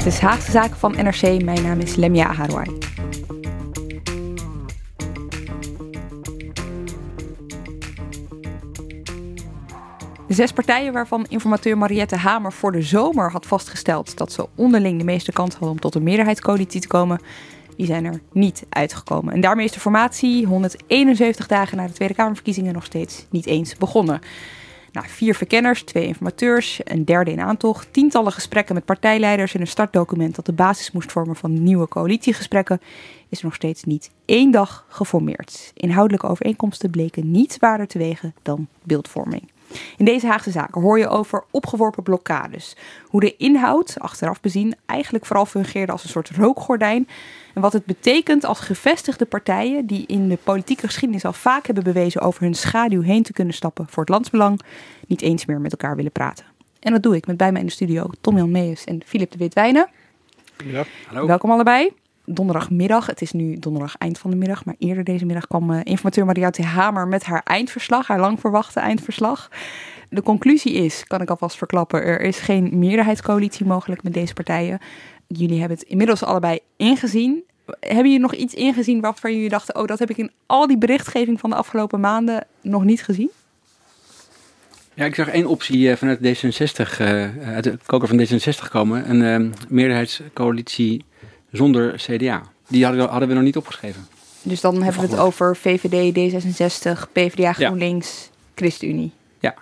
Dit is Haagse Zaken van NRC. Mijn naam is Lemia Harouai. De zes partijen waarvan informateur Mariette Hamer voor de zomer had vastgesteld dat ze onderling de meeste kans hadden om tot een meerderheidscoalitie te komen, die zijn er niet uitgekomen. En daarmee is de formatie 171 dagen na de Tweede Kamerverkiezingen nog steeds niet eens begonnen. Nou, vier verkenners, twee informateurs, een derde in aantocht, tientallen gesprekken met partijleiders en een startdocument dat de basis moest vormen van nieuwe coalitiegesprekken, is nog steeds niet één dag geformeerd. Inhoudelijke overeenkomsten bleken niet zwaarder te wegen dan beeldvorming. In deze Haagse zaken hoor je over opgeworpen blokkades. Hoe de inhoud, achteraf bezien, eigenlijk vooral fungeerde als een soort rookgordijn. En wat het betekent als gevestigde partijen, die in de politieke geschiedenis al vaak hebben bewezen over hun schaduw heen te kunnen stappen voor het landsbelang, niet eens meer met elkaar willen praten. En dat doe ik met bij mij in de studio Tom Jan Meijers en Filip de Witwijnen. Ja, hallo. Welkom allebei donderdagmiddag. Het is nu donderdag eind van de middag, maar eerder deze middag kwam uh, informateur Mariette Hamer met haar eindverslag, haar lang verwachte eindverslag. De conclusie is, kan ik alvast verklappen, er is geen meerderheidscoalitie mogelijk met deze partijen. Jullie hebben het inmiddels allebei ingezien. Hebben jullie nog iets ingezien waarvan jullie dachten, oh dat heb ik in al die berichtgeving van de afgelopen maanden nog niet gezien? Ja, ik zag één optie vanuit D66, uh, uit de koker van D66 komen. Een uh, meerderheidscoalitie zonder CDA. Die hadden, hadden we nog niet opgeschreven. Dus dan hebben we het over VVD, D66, PvdA, GroenLinks, ja. ChristenUnie. Ja.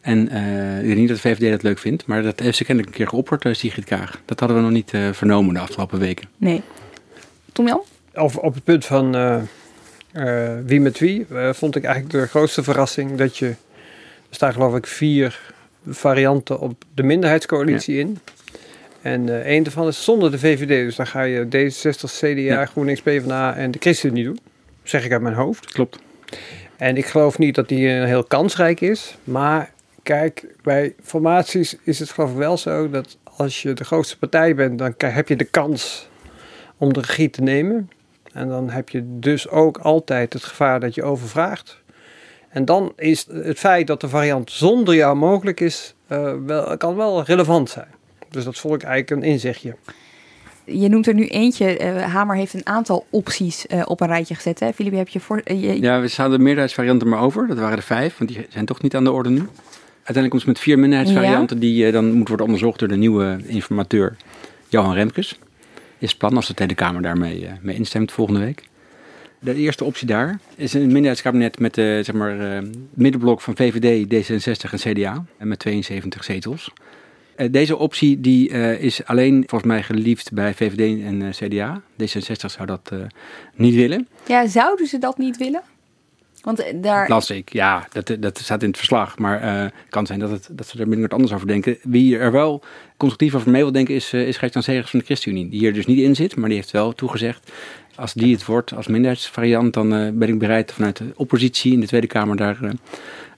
En uh, ik denk niet dat de VVD dat leuk vindt, maar dat heeft ze kennelijk een keer geopperd, Sigrid Kaag. Dat hadden we nog niet uh, vernomen de afgelopen weken. Nee. Tom Jan? Of op het punt van wie met wie, vond ik eigenlijk de grootste verrassing dat je... Er staan geloof ik vier varianten op de minderheidscoalitie ja. in. En uh, één daarvan is zonder de VVD. Dus dan ga je D66, CDA, ja. GroenLinks, PvdA en de ChristenUnie doen. Zeg ik uit mijn hoofd. Klopt. En ik geloof niet dat die uh, heel kansrijk is. Maar kijk, bij formaties is het geloof ik wel zo dat als je de grootste partij bent, dan heb je de kans om de regie te nemen. En dan heb je dus ook altijd het gevaar dat je overvraagt. En dan is het feit dat de variant zonder jou mogelijk is, uh, wel, kan wel relevant zijn. Dus dat vond ik eigenlijk een inzichtje. Je noemt er nu eentje. Uh, Hamer heeft een aantal opties uh, op een rijtje gezet. Hè? Filip, heb je voor. Uh, je... Ja, we hadden de meerderheidsvarianten maar over. Dat waren er vijf, want die zijn toch niet aan de orde nu. Uiteindelijk komt het met vier minderheidsvarianten ja. die dan moeten worden onderzocht door de nieuwe informateur Johan Remkes. Is plan als de Tweede Kamer daarmee mee instemt volgende week. De eerste optie daar is een minderheidskabinet met de zeg maar, middenblok van VVD, D66 en CDA. En met 72 zetels. Deze optie die, is alleen volgens mij geliefd bij VVD en CDA. D66 zou dat niet willen. Ja, zouden ze dat niet willen? Want daar... Las ik, ja, dat, dat staat in het verslag. Maar het kan zijn dat, het, dat ze er binnenkort anders over denken. Wie er wel constructief over mee wil denken is, is Gert-Jan Segers van de ChristenUnie. Die hier dus niet in zit, maar die heeft wel toegezegd... als die het wordt als minderheidsvariant... dan ben ik bereid vanuit de oppositie in de Tweede Kamer... daar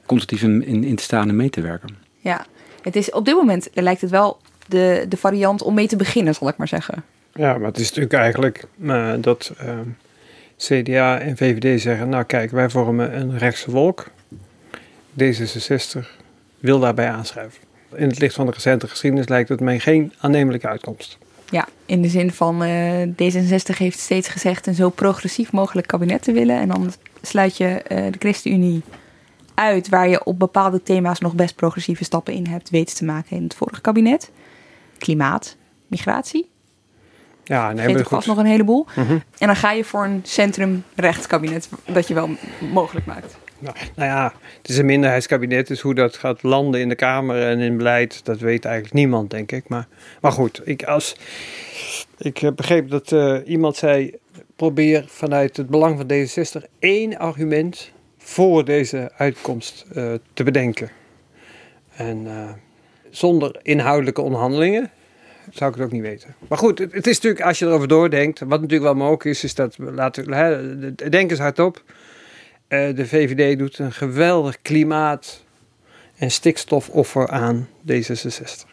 constructief in, in, in te staan en mee te werken. Ja, het is op dit moment lijkt het wel de, de variant om mee te beginnen, zal ik maar zeggen. Ja, maar het is natuurlijk eigenlijk uh, dat uh, CDA en VVD zeggen: Nou, kijk, wij vormen een rechtse wolk. D66 wil daarbij aanschuiven. In het licht van de recente geschiedenis lijkt het mij geen aannemelijke uitkomst. Ja, in de zin van uh, D66 heeft steeds gezegd een zo progressief mogelijk kabinet te willen. En dan sluit je uh, de ChristenUnie uit waar je op bepaalde thema's nog best progressieve stappen in hebt weten te maken in het vorige kabinet. Klimaat, migratie. Ja, nee, vast nog een heleboel. Mm -hmm. En dan ga je voor een centrum-rechtskabinet dat je wel mogelijk maakt. Nou, nou, ja, het is een minderheidskabinet, dus hoe dat gaat landen in de Kamer en in beleid, dat weet eigenlijk niemand, denk ik. Maar, maar goed, ik, als, ik heb begrepen dat uh, iemand zei, probeer vanuit het belang van D66 één argument voor deze uitkomst uh, te bedenken. En uh, zonder inhoudelijke onderhandelingen zou ik het ook niet weten. Maar goed, het, het, is natuurlijk, als je erover doordenkt, wat natuurlijk wel mogelijk is, is dat, laten we, denk eens hardop. Uh, de VVD doet een geweldig klimaat- en stikstofoffer aan D66.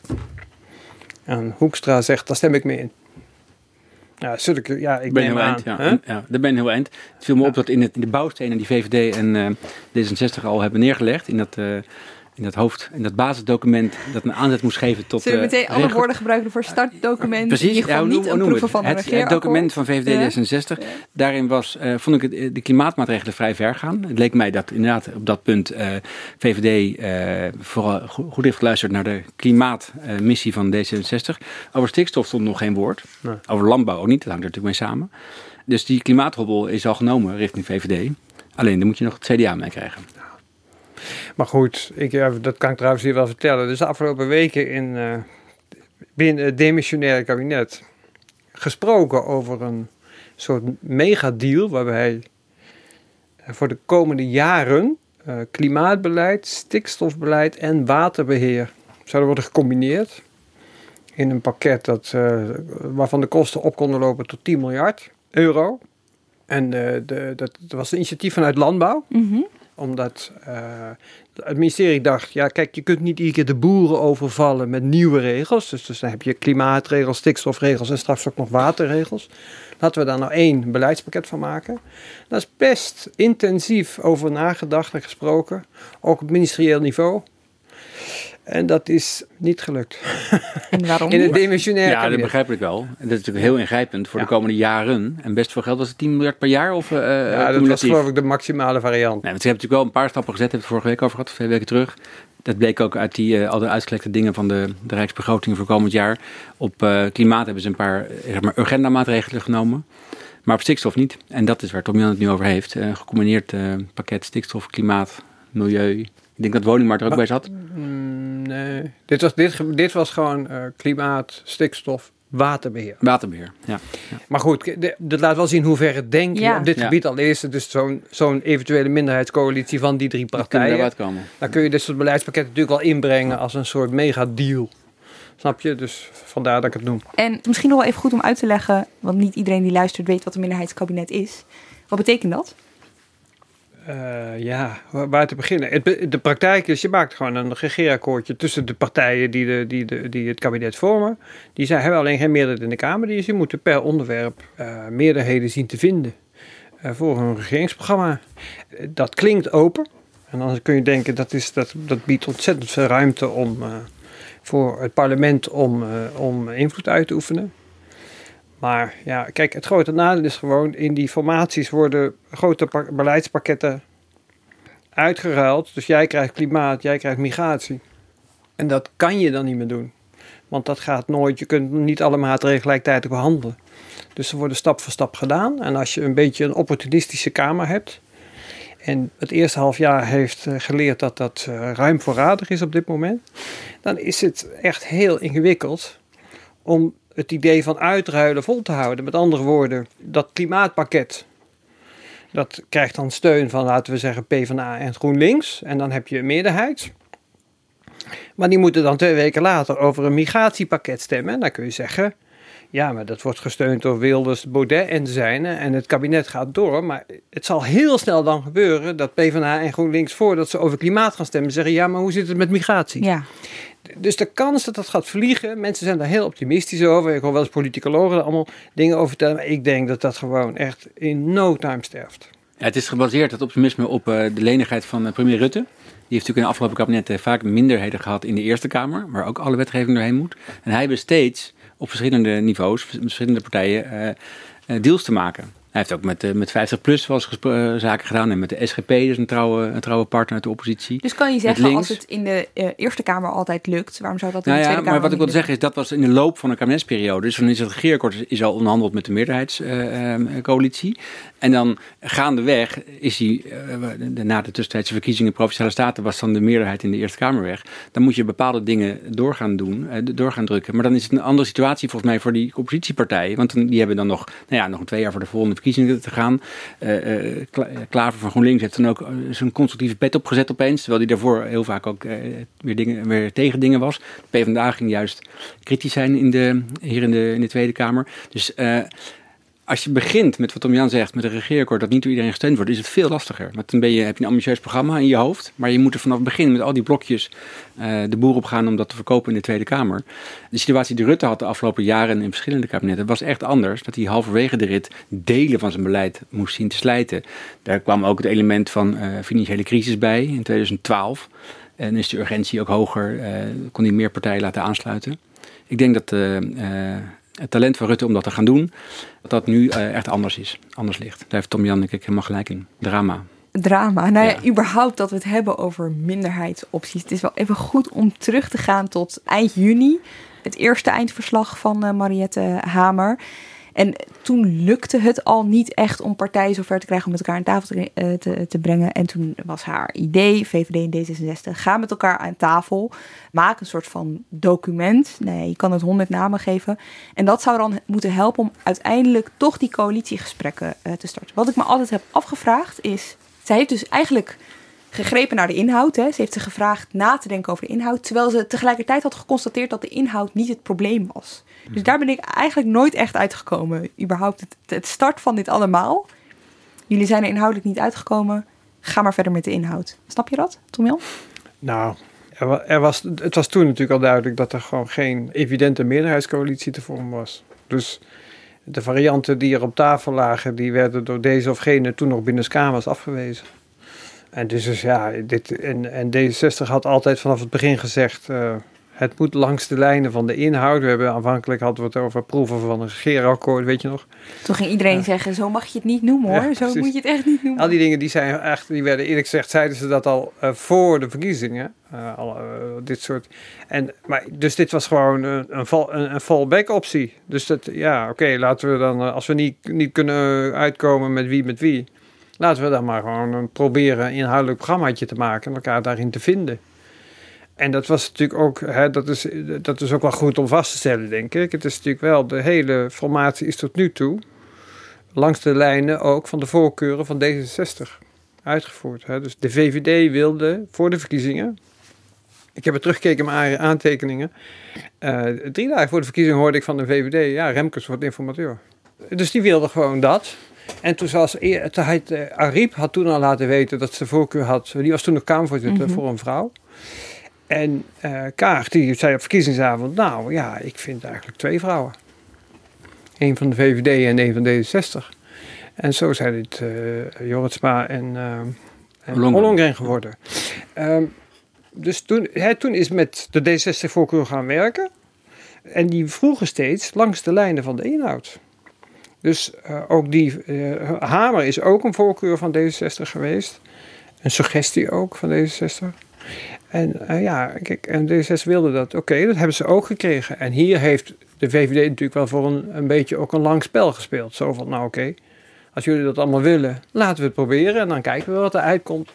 En Hoekstra zegt, daar stem ik mee in. Ja, ik, ja ik ben heel eind. Ja. Huh? ja, daar ben heel eind. Het viel me ja. op dat in, het, in de bouwstenen die VVD en uh, D66 al hebben neergelegd, in dat uh, in dat hoofd, in dat basisdocument, dat een aanzet moest geven tot... Zullen we meteen alle woorden gebruiken voor startdocument? Precies, ja, niet een proeven van het, het document van VVD D66, ja. daarin was, uh, vond ik het, de klimaatmaatregelen vrij ver gaan. Het leek mij dat inderdaad op dat punt uh, VVD uh, vooral goed heeft geluisterd naar de klimaatmissie van D66. Over stikstof stond nog geen woord. Nee. Over landbouw ook niet, dat hangt er natuurlijk mee samen. Dus die klimaathobbel is al genomen richting VVD. Alleen, daar moet je nog het CDA mee krijgen. Maar goed, ik, dat kan ik trouwens hier wel vertellen. Dus de afgelopen weken in, uh, binnen het demissionaire kabinet gesproken over een soort megadeal waarbij voor de komende jaren uh, klimaatbeleid, stikstofbeleid en waterbeheer zouden worden gecombineerd in een pakket dat, uh, waarvan de kosten op konden lopen tot 10 miljard euro. En de, dat, was een initiatief vanuit landbouw. Mm omdat uh, het ministerie dacht, ja kijk, je kunt niet iedere keer de boeren overvallen met nieuwe regels. Dus, dus dan heb je klimaatregels, stikstofregels en straks ook nog waterregels. Laten we daar nou één beleidspakket van maken. Daar is best intensief over nagedacht en gesproken, ook op ministerieel niveau. En dat is niet gelukt. En waarom? In het demissionair Ja, dat begrijp ik wel. En dat is natuurlijk heel ingrijpend voor ja. de komende jaren. En best veel geld was het 10 miljard per jaar? Of, uh, ja, dat was geloof ik de maximale variant. Nee, want ze hebben natuurlijk wel een paar stappen gezet. Hebben we het vorige week over gehad, twee weken terug. Dat bleek ook uit die, uh, al de uitgelekte dingen van de, de Rijksbegroting voor komend jaar. Op uh, klimaat hebben ze een paar zeg maar, agenda-maatregelen genomen. Maar op stikstof niet. En dat is waar Tom Jan het nu over heeft. Een gecombineerd pakket stikstof, klimaat, milieu. Ik denk dat woningmarkt er ook maar, bij zat. Mm, nee, dit was, dit, dit was gewoon uh, klimaat, stikstof, waterbeheer. Waterbeheer, ja. ja. Maar goed, dat laat wel zien hoe ver het denken ja. op dit ja. gebied al is. Dus zo'n zo'n eventuele minderheidscoalitie van die drie partijen. komen. Dan kun je dit soort beleidspakketten natuurlijk al inbrengen als een soort megadeal. Snap je? Dus vandaar dat ik het noem. En misschien nog wel even goed om uit te leggen, want niet iedereen die luistert weet wat een minderheidskabinet is. Wat betekent dat? Uh, ja, waar te beginnen? Het, de praktijk is, je maakt gewoon een regeerakkoordje tussen de partijen die, de, die, de, die het kabinet vormen. Die zijn, hebben alleen geen meerderheid in de Kamer, dus die moeten per onderwerp uh, meerderheden zien te vinden uh, voor hun regeringsprogramma. dat klinkt open. En dan kun je denken, dat, is, dat, dat biedt ontzettend veel ruimte om, voor het parlement om, om invloed uit te oefenen. Maar ja, kijk, het grote nadeel is gewoon, in die formaties worden grote beleidspakketten uitgeruild. Dus jij krijgt klimaat, jij krijgt migratie. En dat kan je dan niet meer doen. Want dat gaat nooit, je kunt niet alle maatregelen gelijktijdig behandelen. Dus ze worden stap voor stap gedaan. En als je een beetje een opportunistische kamer hebt. En het eerste half jaar heeft geleerd dat dat ruim voorradig is op dit moment. Dan is het echt heel ingewikkeld om het idee van uitruilen vol te houden. Met andere woorden, dat klimaatpakket. Dat krijgt dan steun van, laten we zeggen, PvdA en GroenLinks. En dan heb je een meerderheid. Maar die moeten dan twee weken later over een migratiepakket stemmen. En dan kun je zeggen, ja, maar dat wordt gesteund door Wilders, Baudet en de zijnen. En het kabinet gaat door. Maar het zal heel snel dan gebeuren dat PvdA en GroenLinks, voordat ze over klimaat gaan stemmen, zeggen, ja, maar hoe zit het met migratie? Ja. Dus de kans dat dat gaat vliegen, mensen zijn daar heel optimistisch over. Ik hoor wel eens politicologen allemaal dingen over vertellen. Maar ik denk dat dat gewoon echt in no time sterft. Het is gebaseerd, het optimisme, op uh, de lenigheid van uh, premier Rutte. Die heeft natuurlijk in de afgelopen kabinet uh, vaak minderheden gehad in de Eerste Kamer, waar ook alle wetgeving doorheen moet. En hij besteedt op verschillende niveaus, verschillende partijen, deals te maken. Hij heeft ook met, uh, met 50 plus wel eens uh, zaken gedaan. En met de SGP, dus een trouwe, een trouwe partner uit de oppositie. Dus kan je zeggen, als het in de uh, Eerste Kamer altijd lukt, waarom zou dat in nou de Tweede ja, Kamer Maar wat ik wil zeggen is, dat was in de loop van de kabinetsperiode. Dus dan is het regeerakkoord is al onderhandeld met de meerderheidscoalitie. En dan gaandeweg is hij, uh, na de tussentijdse verkiezingen Provinciale Staten was dan de meerderheid in de Eerste Kamer weg. Dan moet je bepaalde dingen doorgaan doen, uh, doorgaan drukken. Maar dan is het een andere situatie volgens mij voor die oppositiepartijen. Want die hebben dan nog, nou ja, nog twee jaar voor de volgende verkiezingen te gaan. Uh, Klaver van GroenLinks heeft dan ook zijn constructieve pet opgezet opeens. Terwijl hij daarvoor heel vaak ook weer, dingen, weer tegen dingen was. De PvdA ging juist kritisch zijn in de, hier in de, in de Tweede Kamer. Dus als je begint met wat Tom Jan zegt, met een regeerakkoord dat niet door iedereen gesteund wordt, is het veel lastiger. Want dan ben je, heb je een ambitieus programma in je hoofd, maar je moet er vanaf het begin met al die blokjes uh, de boer op gaan om dat te verkopen in de Tweede Kamer. De situatie die Rutte had de afgelopen jaren in verschillende kabinetten was echt anders. Dat hij halverwege de rit delen van zijn beleid moest zien te slijten. Daar kwam ook het element van uh, financiële crisis bij in 2012. En is de urgentie ook hoger, uh, kon hij meer partijen laten aansluiten. Ik denk dat het talent van Rutte om dat te gaan doen, dat dat nu uh, echt anders is, anders ligt. Daar heeft Tom Jan denk ik helemaal gelijk in. Drama. Drama. Nou ja, überhaupt dat we het hebben over minderheidsopties. Het is wel even goed om terug te gaan tot eind juni. Het eerste eindverslag van uh, Mariette Hamer. En toen lukte het al niet echt om partijen zover te krijgen om met elkaar aan tafel te, uh, te, brengen. En toen was haar idee, VVD en D66, ga met elkaar aan tafel. Maak een soort van document. Nee, je kan het honderd namen geven. En dat zou dan moeten helpen om uiteindelijk toch die coalitiegesprekken uh, te starten. Wat ik me altijd heb afgevraagd is, zij heeft dus eigenlijk gegrepen naar de inhoud. Hè. Ze heeft ze gevraagd na te denken over de inhoud. Terwijl ze tegelijkertijd had geconstateerd dat de inhoud niet het probleem was. Dus daar ben ik eigenlijk nooit echt uitgekomen. Überhaupt het, het start van dit allemaal. Jullie zijn er inhoudelijk niet uitgekomen. Ga maar verder met de inhoud. Snap je dat, Tom Jan? Nou, er was, het was toen natuurlijk al duidelijk dat er gewoon geen evidente meerderheidscoalitie te vormen was. Dus de varianten die er op tafel lagen, die werden door deze of gene toen nog binnen Kamers afgewezen. En dus, ja, dit, en, en D66 had altijd vanaf het begin gezegd, uh, het moet langs de lijnen van de inhoud. We hebben aanvankelijk hadden we het over proeven van een regeerakkoord, weet je nog? Toen ging iedereen zeggen, zo mag je het niet noemen hoor, zo moet je het echt niet noemen. Al die dingen die zijn echt, die werden eerlijk gezegd, zeiden ze dat al uh, voor de verkiezingen. Uh, al, dit soort. En, maar, dus dit was gewoon een, een, een, een fallback optie. Dus dat, ja, oké, laten we dan, als we niet, niet kunnen uitkomen met wie met wie Laten we dan maar gewoon proberen een inhoudelijk programmaatje te maken en elkaar daarin te vinden. En dat was natuurlijk ook, hè, dat, is, dat is ook wel goed om vast te stellen, denk ik. Het is natuurlijk wel, de hele formatie is tot nu toe langs de lijnen ook van de voorkeuren van D66 uitgevoerd. Hè. Dus de VVD wilde voor de verkiezingen, ik heb het teruggekeken in mijn aantekeningen, uh, drie dagen voor de verkiezingen hoorde ik van de VVD, ja, Remkes wordt informateur. Dus die wilde gewoon dat. En toen zoals had, uh, Ariep had toen al laten weten dat ze voorkeur had. Die was toen nog Kamervoorzitter mm voor een vrouw. En uh, Kaag die zei op verkiezingsavond, nou ja, ik vind eigenlijk twee vrouwen. Eén van de VVD en één van D66. En zo zijn het uh, Jorritsma en, uh, en Ollongren geworden. Um, dus toen, hè, toen is met de D66 voorkeur gaan werken. En die vroegen steeds langs de lijnen van de inhoud. Dus uh, ook die uh, Hamer is ook een voorkeur van D66 geweest. Een suggestie ook van D66. En uh, ja, kijk, en D66 wilde dat. Oké, dat hebben ze ook gekregen. En hier heeft de VVD natuurlijk wel voor een, een beetje ook een lang spel gespeeld. Zo van, nou oké, als jullie dat allemaal willen, laten we het proberen. En dan kijken we wat er uitkomt.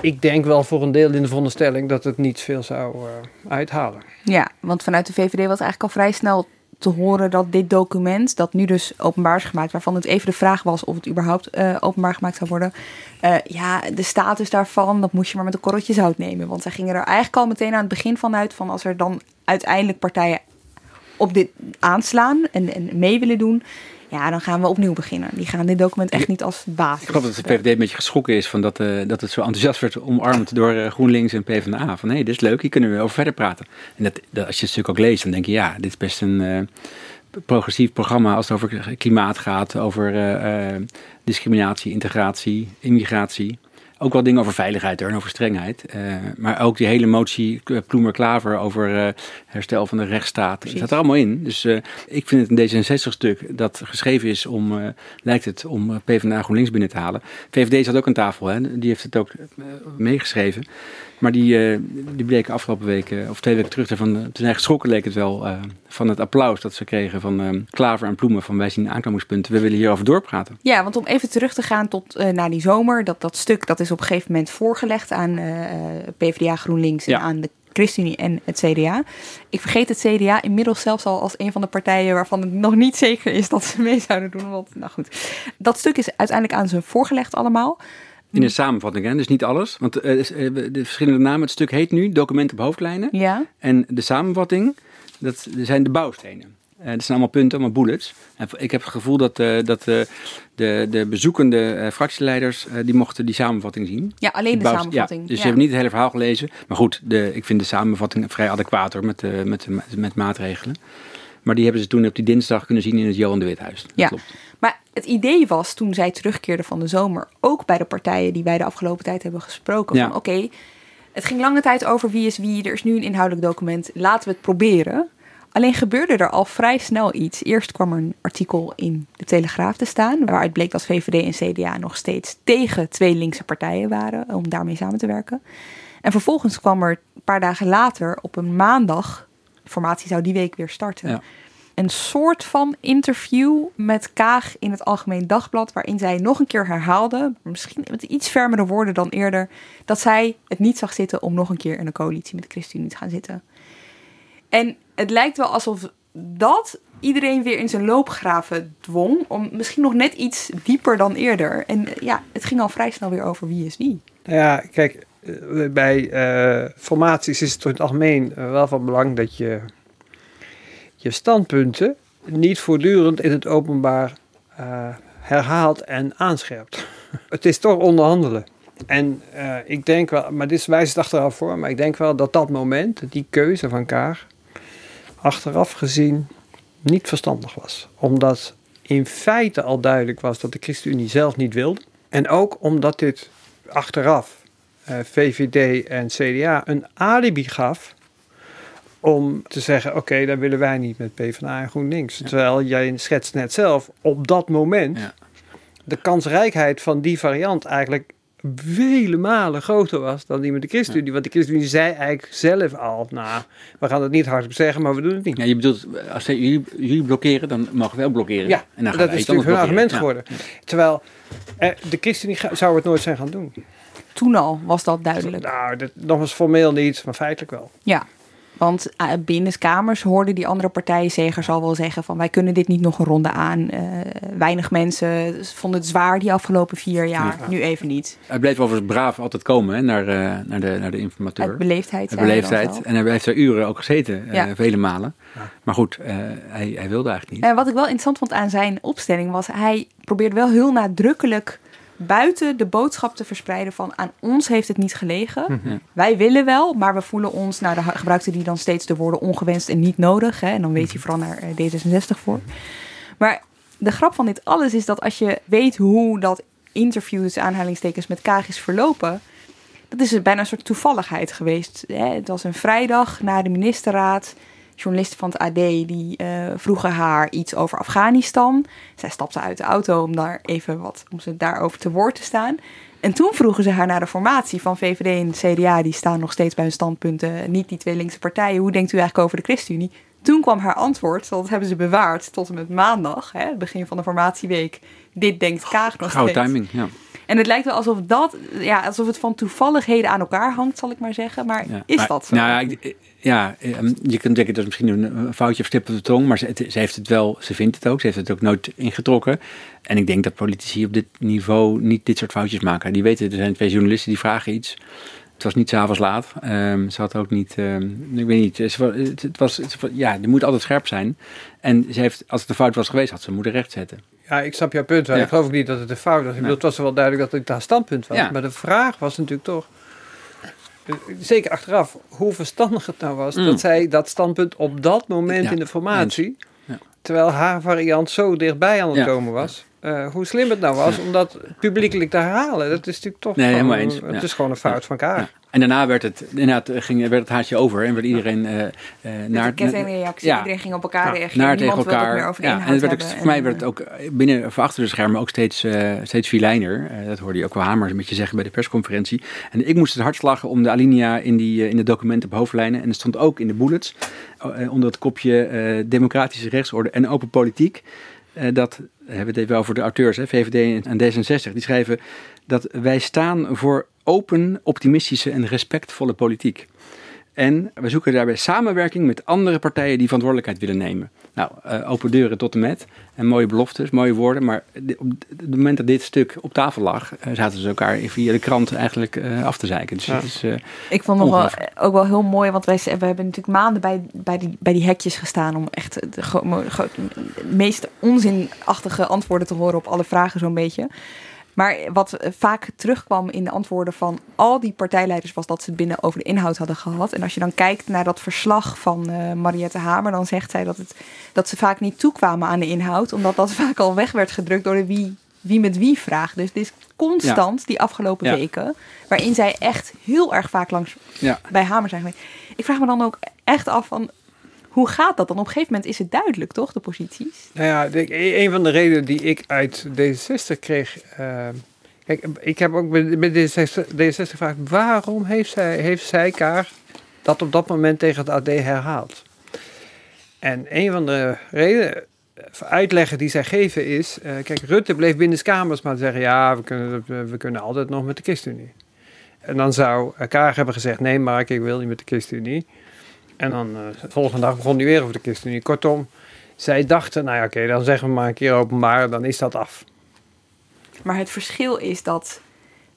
Ik denk wel voor een deel in de veronderstelling dat het niet veel zou uithalen. Ja, want vanuit de VVD was eigenlijk al vrij snel te horen dat dit document, dat nu dus openbaar is gemaakt, waarvan het even de vraag was of het überhaupt uh, openbaar gemaakt zou worden. Uh, ja, de status daarvan, dat moest je maar met een korreltje zout nemen. Want zij gingen er eigenlijk al meteen aan het begin van uit van als er dan uiteindelijk partijen op dit aanslaan en, en mee willen doen, ja, dan gaan we opnieuw beginnen. Die gaan dit document echt niet als basis. Ik geloof dat de VVD een beetje geschrokken is van dat, uh, dat het zo enthousiast werd omarmd door uh, GroenLinks en PvdA. Van hé, hey, dit is leuk, hier kunnen we over verder praten. En dat, dat, als je het stuk ook leest, dan denk je ja, dit is best een uh, progressief programma als het over klimaat gaat, over discriminatie, integratie, immigratie. Ook wel dingen over veiligheid en over strengheid. Uh, maar ook die hele motie Ploemer-Klaver over herstel van de rechtsstaat. Dat staat er allemaal in. Dus ik vind het een D66-stuk dat geschreven is om, lijkt het, om PvdA GroenLinks binnen te halen. VVD zat ook aan tafel, hè? die heeft het ook meegeschreven. Maar die, uh, die bleken afgelopen weken, of twee weken terug, van, toen zijn geschrokken leek het wel, uh, van het applaus dat ze kregen van uh, Klaver en Ploemen. Van wij zien aanknopingspunten, we willen hierover doorpraten. Ja, want om even terug te gaan tot naar die zomer. Dat, dat stuk dat is op een gegeven moment voorgelegd aan PvdA GroenLinks en aan de ChristenUnie en het CDA. Ik vergeet het CDA inmiddels zelfs al als een van de partijen waarvan het nog niet zeker is dat ze mee zouden doen. Want, nou goed, dat stuk is uiteindelijk aan ze voorgelegd allemaal. In een samenvatting, hè? dus niet alles. Want uh, de verschillende namen, het stuk heet nu Document op hoofdlijnen. Ja. En de samenvatting, dat zijn de bouwstenen. Uh, dat zijn allemaal punten, allemaal bullets. En ik heb het gevoel dat, uh, dat de, de bezoekende fractieleiders, die mochten die samenvatting zien. Ja, alleen de samenvatting. Ja, dus ze hebben niet het hele verhaal gelezen. Maar goed, de, ik vind de samenvatting vrij adequaat hoor, met, met, met, met maatregelen. Maar die hebben ze toen op die dinsdag kunnen zien in het Johan de Withuis. Dat ja. klopt. Maar het idee was toen zij terugkeerden van de zomer, ook bij de partijen die wij de afgelopen tijd hebben gesproken, van oké, het ging lange tijd over wie is wie, er is nu een inhoudelijk document, laten we het proberen. Alleen gebeurde er al vrij snel iets. Eerst kwam er een artikel in de Telegraaf te staan, waaruit bleek dat VVD en CDA nog steeds tegen twee linkse partijen waren om daarmee samen te werken. En vervolgens kwam er een paar dagen later, op een maandag, formatie zou die week weer starten. Ja een soort van interview met Kaag in het Algemeen Dagblad, waarin zij nog een keer herhaalde, misschien met iets fermere woorden dan eerder, dat zij het niet zag zitten om nog een keer in een coalitie met de ChristenUnie te gaan zitten. En het lijkt wel alsof dat iedereen weer in zijn loopgraven dwong, om misschien nog net iets dieper dan eerder. En ja, het ging al vrij snel weer over wie is wie. Ja, kijk, bij uh, formaties is het in het algemeen eh, wel van belang dat je je standpunten niet voortdurend in het openbaar herhaalt en aanscherpt. het is toch onderhandelen. En ik denk wel, maar dit wijst het achteraf voor, maar ik denk wel dat dat moment, die keuze van Kaag, achteraf gezien niet verstandig was. Omdat in feite al duidelijk was dat de ChristenUnie zelf niet wilde. En ook omdat dit achteraf VVD en CDA een alibi gaf om te zeggen, oké, dan willen wij niet met PvdA en GroenLinks. Terwijl jij schetst net zelf, op dat moment, ja. de kansrijkheid van die variant eigenlijk vele malen groter was dan die met de ChristenUnie. Ja. Want de ChristenUnie zei eigenlijk zelf al, nou, we gaan het niet hardop zeggen, maar we doen het niet. Ja, je bedoelt, als jullie, jullie blokkeren, dan mogen we wel blokkeren. Ja, en dan dat is natuurlijk hun argument geworden. Terwijl eh, de ChristenUnie zou het nooit zijn gaan doen. Toen al was dat duidelijk. Nou, dat, nog eens formeel niet, maar feitelijk wel. Ja, want uh, binnenkamers hoorden die andere partijzegers al wel zeggen van wij kunnen dit niet nog een ronde aan. Uh, weinig mensen vonden het zwaar die afgelopen vier jaar, nu even niet. Hij bleef overigens braaf altijd komen hè, naar, uh, naar, de, naar de informateur. Uit beleefdheid. Uit beleefdheid. En hij heeft er uren ook gezeten, ja. vele malen. Ja. Maar goed, hij, hij wilde eigenlijk niet. En wat ik wel interessant vond aan zijn opstelling was, hij probeerde wel heel nadrukkelijk buiten de boodschap te verspreiden van aan ons heeft het niet gelegen. Mhm. Wij willen wel, maar we voelen ons, nou, daar gebruikte hij dan steeds de woorden ongewenst en niet nodig. Hè, en dan weet je vooral naar eh, D66 voor. Maar de grap van dit alles is dat als je weet hoe dat interview, dus aanhalingstekens met Kaag is verlopen, dat is bijna een soort toevalligheid geweest. Hè. Het was een vrijdag na de ministerraad journalisten van het AD die uh, vroegen haar iets over Afghanistan. Zij stapte uit de auto om daar even wat om ze daarover te woord te staan. En toen vroegen ze haar naar de formatie van VVD en CDA. Die staan nog steeds bij hun standpunten. Niet die twee linkse partijen. Hoe denkt u eigenlijk over de ChristenUnie? Toen kwam haar antwoord, dat hebben ze bewaard tot en met maandag, hè, het begin van de formatieweek. Dit denkt Kaag nog steeds. timing, ja. En het lijkt wel alsof dat, ja, alsof het van toevalligheden aan elkaar hangt, zal ik maar zeggen. Maar is dat zo? Nou ja, ik, ja, ehm, je kunt denken dat is misschien een foutje of stip op de tong, maar ze, ze, heeft het wel, ze vindt het ook, ze heeft het ook nooit ingetrokken. En ik denk dat politici op dit niveau niet dit soort foutjes maken. Die weten, er zijn twee journalisten die vragen iets. Het was niet s'avonds laat. Um, ze had ook niet, um, ik weet niet, het, het, was, het, ja, je moet altijd scherp zijn. En ze heeft, als het een fout was geweest, had ze moeten rechtzetten. Ja, ik snap jouw punt wel. Ik geloof ook niet dat het een fout was. Ik bedoel, het was wel duidelijk dat het haar standpunt was. Ja. Maar de vraag was natuurlijk toch, zeker achteraf, hoe verstandig het nou was mm. dat zij dat standpunt op dat moment in de formatie, ja. terwijl haar variant zo dichtbij aan het komen was. uh, hoe slim het nou was om dat publiekelijk te herhalen. Dat is natuurlijk toch nee, gewoon, eens. het is gewoon een fout van elkaar. En daarna werd het, inderdaad, ging, werd het haartje over en werd iedereen uh, naar... De reactie, ja. iedereen ging op elkaar reageren. Naar tegen elkaar. meer over ja, en het werd ook, voor mij werd het ook binnen of achter de schermen ook steeds, uh, steeds filijner. Uh, dat hoorde je ook wel Hamer een beetje zeggen bij de persconferentie. En ik moest het hard slagen om de alinea in, die, in de documenten op hoofdlijnen. En het stond ook in de bullets onder het kopje democratische rechtsorde en open politiek. dat hebben we het even over de auteurs, hè, VVD en D66. Die schrijven dat wij staan voor open, optimistische en respectvolle politiek. En we zoeken daarbij samenwerking met andere partijen die verantwoordelijkheid willen nemen. Nou, uh, open deuren tot en met. En mooie beloftes, mooie woorden. Maar op het moment dat dit stuk op tafel lag, uh, zaten ze elkaar via de krant eigenlijk uh, af te zeiken. Dus ja. is, Ik vond nog wel, ook wel heel mooi, want wij we hebben natuurlijk maanden bij, bij, die, bij die hekjes gestaan om echt de, de meest onzinachtige antwoorden te horen op alle vragen zo'n beetje. Maar wat vaak terugkwam in de antwoorden van al die partijleiders was dat ze het binnen over de inhoud hadden gehad. En als je dan kijkt naar dat verslag van uh, Mariette Hamer, dan zegt zij dat, het, dat ze vaak niet toekwamen aan de inhoud, omdat dat vaak al weg werd gedrukt door de wie, wie met wie vraag. Dus dit is constant die afgelopen weken, waarin zij echt heel erg vaak langs ja. bij Hamer zijn geweest. Ik vraag me dan ook echt af van hoe gaat dat dan? Op een gegeven moment is het duidelijk, toch, de posities? Nou ja, de, een van de redenen die ik uit D66 kreeg. Uh, kijk, ik heb ook met D66, D66 gevraagd: waarom heeft zij, heeft zij Kaar dat op dat moment tegen het AD herhaald? En een van de redenen, uitleggen die zij geven is: uh, kijk, Rutte bleef binnen kamers maar zeggen: ja, we kunnen, we kunnen altijd nog met de ChristenUnie. En dan zou Kaag hebben gezegd: nee, Mark, ik wil niet met de ChristenUnie. En dan de volgende dag begon hij weer over de ChristenUnie. Kortom, zij dachten, nou ja, oké, dan zeggen we maar een keer openbaar, dan is dat af. Maar het verschil is dat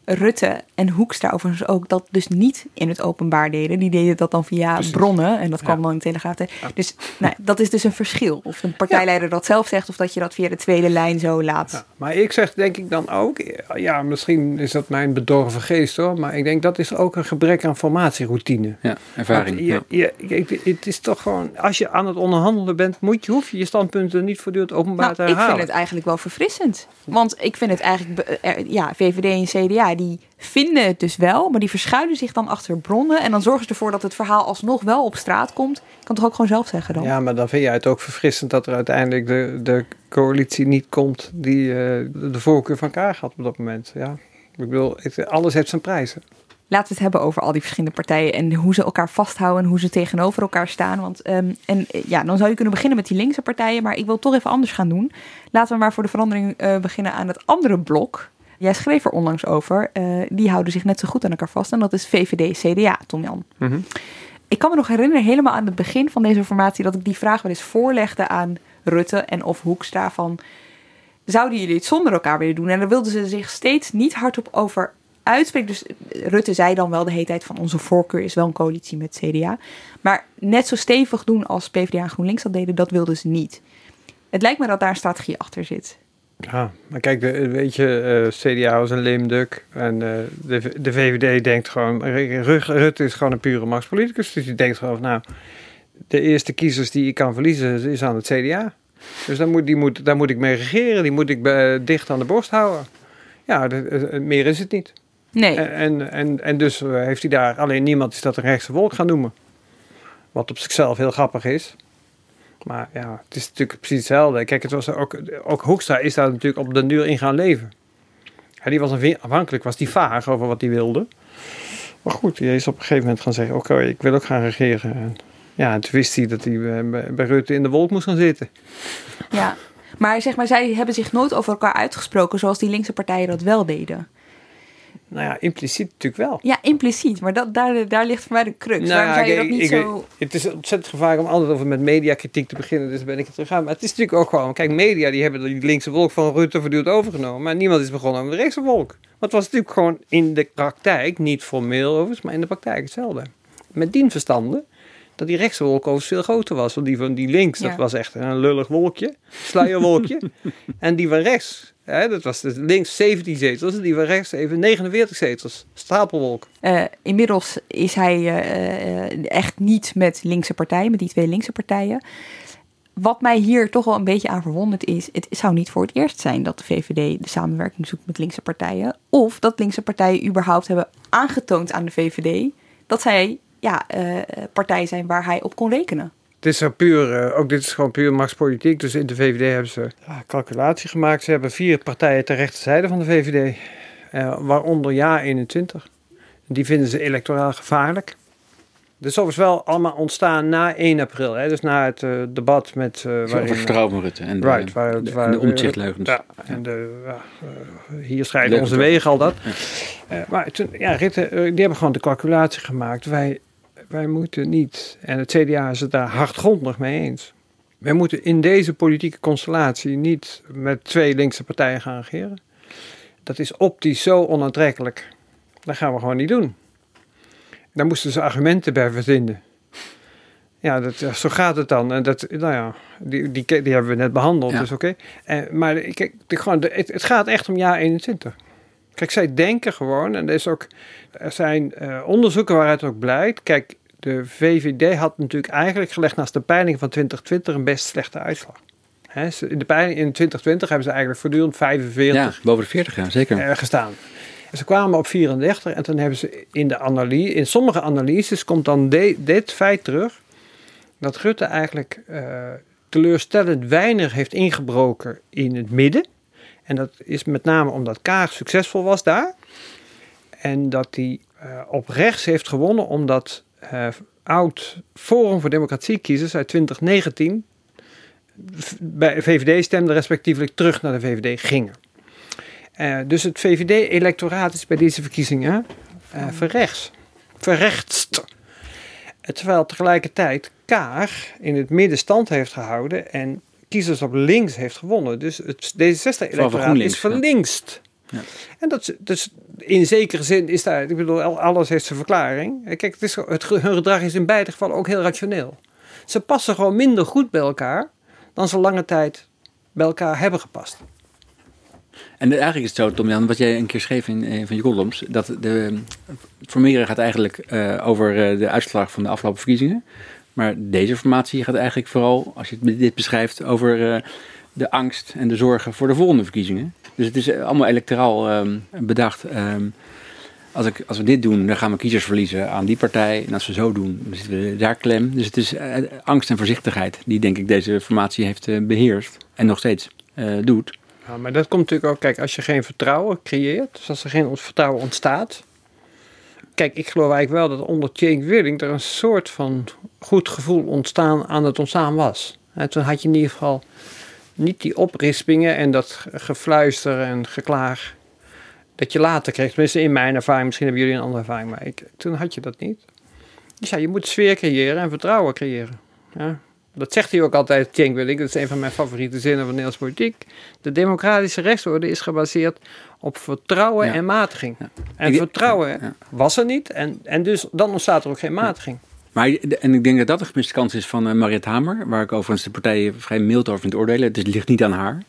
Rutte en Hoekstra overigens ook dat dus niet in het openbaar deden. Die deden dat dan via bronnen en dat kwam dan in de Telegraaf. Dus nou, dat is dus een verschil. Of een partijleider dat zelf zegt of dat je dat via de tweede lijn zo laat. Maar ik zeg denk ik dan ook, ja misschien is dat mijn bedorven geest hoor, maar ik denk dat is ook een gebrek aan formatieroutine. Ja, ervaring. Je, je, het is toch gewoon, als je aan het onderhandelen bent, moet je, hoef je je standpunten niet voortdurend openbaar nou, te herhalen. Ik vind het eigenlijk wel verfrissend. Want ik vind het eigenlijk, ja, VVD en CDA die vinden het dus wel, maar die verschuilen zich dan achter bronnen. En dan zorgen ze ervoor dat het verhaal alsnog wel op straat komt. Ik kan toch ook gewoon zelf zeggen dan? Ja, maar dan vind jij het ook verfrissend dat er uiteindelijk de, de coalitie niet komt die uh, de voorkeur van elkaar had op dat moment. Ja, ik bedoel, alles heeft zijn prijzen. Laten we het hebben over al die verschillende partijen en hoe ze elkaar vasthouden en hoe ze tegenover elkaar staan. Want um, en ja, dan zou je kunnen beginnen met die linkse partijen, maar ik wil toch even anders gaan doen. Laten we maar voor de verandering uh, beginnen aan het andere blok. Jij schreef er onlangs over, uh, die houden zich net zo goed aan elkaar vast. En dat is VVD-CDA, Tom Jan. Mhm. Ik kan me nog herinneren, helemaal aan het begin van deze formatie, dat ik die vraag wel eens voorlegde aan Rutte en of Hoekstra van... Zouden jullie het zonder elkaar willen doen? En daar wilden ze zich steeds niet hardop over uitspreken. Dus Rutte zei dan wel de hele tijd van onze voorkeur is wel een coalitie met CDA. Maar net zo stevig doen als PvdA en GroenLinks dat deden, dat wilden ze niet. Het lijkt me dat daar een strategie achter zit. Ja, maar kijk, weet je, uh, CDA was een leemduk en uh, de, de VVD denkt gewoon, Rutte is gewoon een pure machtspoliticus, dus die denkt gewoon, nou, de eerste kiezers die ik kan verliezen is aan het CDA. Dus daar moet, die moet, daar moet ik mee regeren, die moet ik uh, dicht aan de borst houden. Ja, de, meer is het niet. Nee. En, en, en dus heeft hij daar, alleen niemand is dat een rechtse volk gaan noemen. Wat op zichzelf heel grappig is. Maar ja, het is natuurlijk precies hetzelfde. Kijk, het was ook, ook Hoekstra is daar natuurlijk op de duur in gaan leven. Ja, die was afhankelijk, was die vaag over wat hij wilde. Maar goed, hij is op een gegeven moment gaan zeggen: Oké, ik wil ook gaan regeren. En ja, en toen wist hij dat hij bij Rutte in de wolk moest gaan zitten. Ja, maar zeg maar, zij hebben zich nooit over elkaar uitgesproken zoals die linkse partijen dat wel deden. Nou ja, impliciet natuurlijk wel. Ja, impliciet. Maar dat, daar, daar ligt voor mij de crux. Nou, Waarom zou je dat niet zo... Het is ontzettend gevaarlijk om altijd over met mediakritiek te beginnen. Dus ben ik het terug aan. Maar het is natuurlijk ook gewoon... Kijk, media die hebben die linkse wolk van Rutte voortdurend overgenomen. Maar niemand is begonnen over de rechtse wolk. Want het was natuurlijk gewoon in de praktijk, niet formeel overigens, maar in de praktijk hetzelfde. Met dien verstande dat die rechtse wolk overigens veel groter was. Want die van die links, dat was echt een lullig wolkje. Sluierwolkje. en die van rechts, dat was dus links 17 zetels. En die van rechts even 49 zetels. Stapelwolk. Uh, inmiddels is hij uh, echt niet met linkse partijen, met die twee linkse partijen. wat mij hier toch wel een beetje aan verwonderd is, het zou niet voor het eerst zijn dat de VVD de samenwerking zoekt met linkse partijen. Of dat linkse partijen überhaupt hebben aangetoond aan de VVD dat zij ja, uh, partijen zijn waar hij op kon rekenen. Dit is, puur, uh, ook dit is gewoon puur machtspolitiek. Dus in de VVD hebben ze ja, calculatie gemaakt. Ze hebben vier partijen ter rechterzijde van de VVD, uh, waaronder Ja 21. Die vinden ze electoraal gevaarlijk. Dus dat is wel allemaal ontstaan na 1 april. Hè? Dus na het uh, debat met... Uh, waarin, Over vertrouwen Rutte. En de, right, waar, de, waar, de omzichtleugens. Ja, en de, uh, hier scheiden onze wegen al dat. Ja. maar toen, ja, Rutte, die hebben gewoon de calculatie gemaakt. Wij, wij moeten niet, en het CDA is het daar hardgrondig mee eens. Wij moeten in deze politieke constellatie niet met twee linkse partijen gaan regeren. Dat is optisch zo onaantrekkelijk. Dat gaan we gewoon niet doen. Daar moesten ze argumenten bij verzinnen. Ja, dat, zo gaat het dan. En dat, nou ja, die, die, die hebben we net behandeld, dus oké. Okay. Maar kijk, gewoon, het, het gaat echt om jaar 21. Kijk, zij denken gewoon, en er, is ook, er zijn uh, onderzoeken waaruit ook blijkt. Kijk, de VVD had natuurlijk eigenlijk gelegd naast de peiling van 2020 een best slechte uitslag. He, in de peiling in 2020 hebben ze eigenlijk voortdurend 45 ja, boven de 40 ja, zeker. Uh, gestaan. Ze kwamen op 34 en toen hebben ze in, de analyse, in sommige analyses komt dan dit feit terug. Dat Rutte eigenlijk uh, teleurstellend weinig heeft ingebroken in het midden. En dat is met name omdat Kaag succesvol was daar. En dat hij uh, op rechts heeft gewonnen omdat uh, oud Forum voor Democratie kiezers uit 2019 bij VVD stemden respectievelijk terug naar de VVD gingen. Uh, dus het VVD-electoraat is bij deze verkiezingen uh, verrechts. Verrechtst. Terwijl tegelijkertijd Kaag in het midden stand heeft gehouden en kiezers op links heeft gewonnen. Dus het D66-electoraat is verlinkst. Ja. En dat, dus in zekere zin is daar, ik bedoel, alles heeft zijn verklaring. Kijk, het, is, het hun gedrag is in beide gevallen ook heel rationeel. Ze passen gewoon minder goed bij elkaar dan ze lange tijd bij elkaar hebben gepast. En eigenlijk is het zo, Tom Jan, wat jij een keer schreef in een van je columns, dat de formeren gaat eigenlijk uh, over uh, de uitslag van de afgelopen verkiezingen. Maar deze formatie gaat eigenlijk vooral, als je dit beschrijft, over uh, de angst en de zorgen voor de volgende verkiezingen. Dus het is allemaal electoraal um, bedacht. Um, als, ik, als we dit doen, dan gaan we kiezers verliezen aan die partij. En als we zo doen, dan zitten we daar klem. Dus het is angst en voorzichtigheid die, denk ik, deze formatie heeft beheerst. En nog steeds doet. Ja, maar dat komt natuurlijk ook, kijk, als je geen vertrouwen creëert, dus als er geen vertrouwen ontstaat. Kijk, ik geloof eigenlijk wel dat onder Cenk Willing er een soort van goed gevoel ontstaan aan het ontstaan was. En toen had je in ieder geval niet die oprispingen en dat gefluister en geklaag dat je later kreeg. Tenminste, in mijn ervaring, misschien hebben jullie een andere ervaring, maar ik, toen had je dat niet. Dus ja, je moet sfeer creëren en vertrouwen creëren. Ja. Dat zegt hij ook altijd, Cenk Willink. Dat is een van mijn favoriete zinnen van Nederlandse politiek. De democratische rechtsorde is gebaseerd op vertrouwen en matiging. En vertrouwen was er niet. En, en dus dan ontstaat er ook geen matiging. Maar, en ik denk dat dat de gemiste kans is van uh, Mariette Hamer, waar ik overigens de partijen vrij mild over vind oordelen. Het ligt niet aan haar.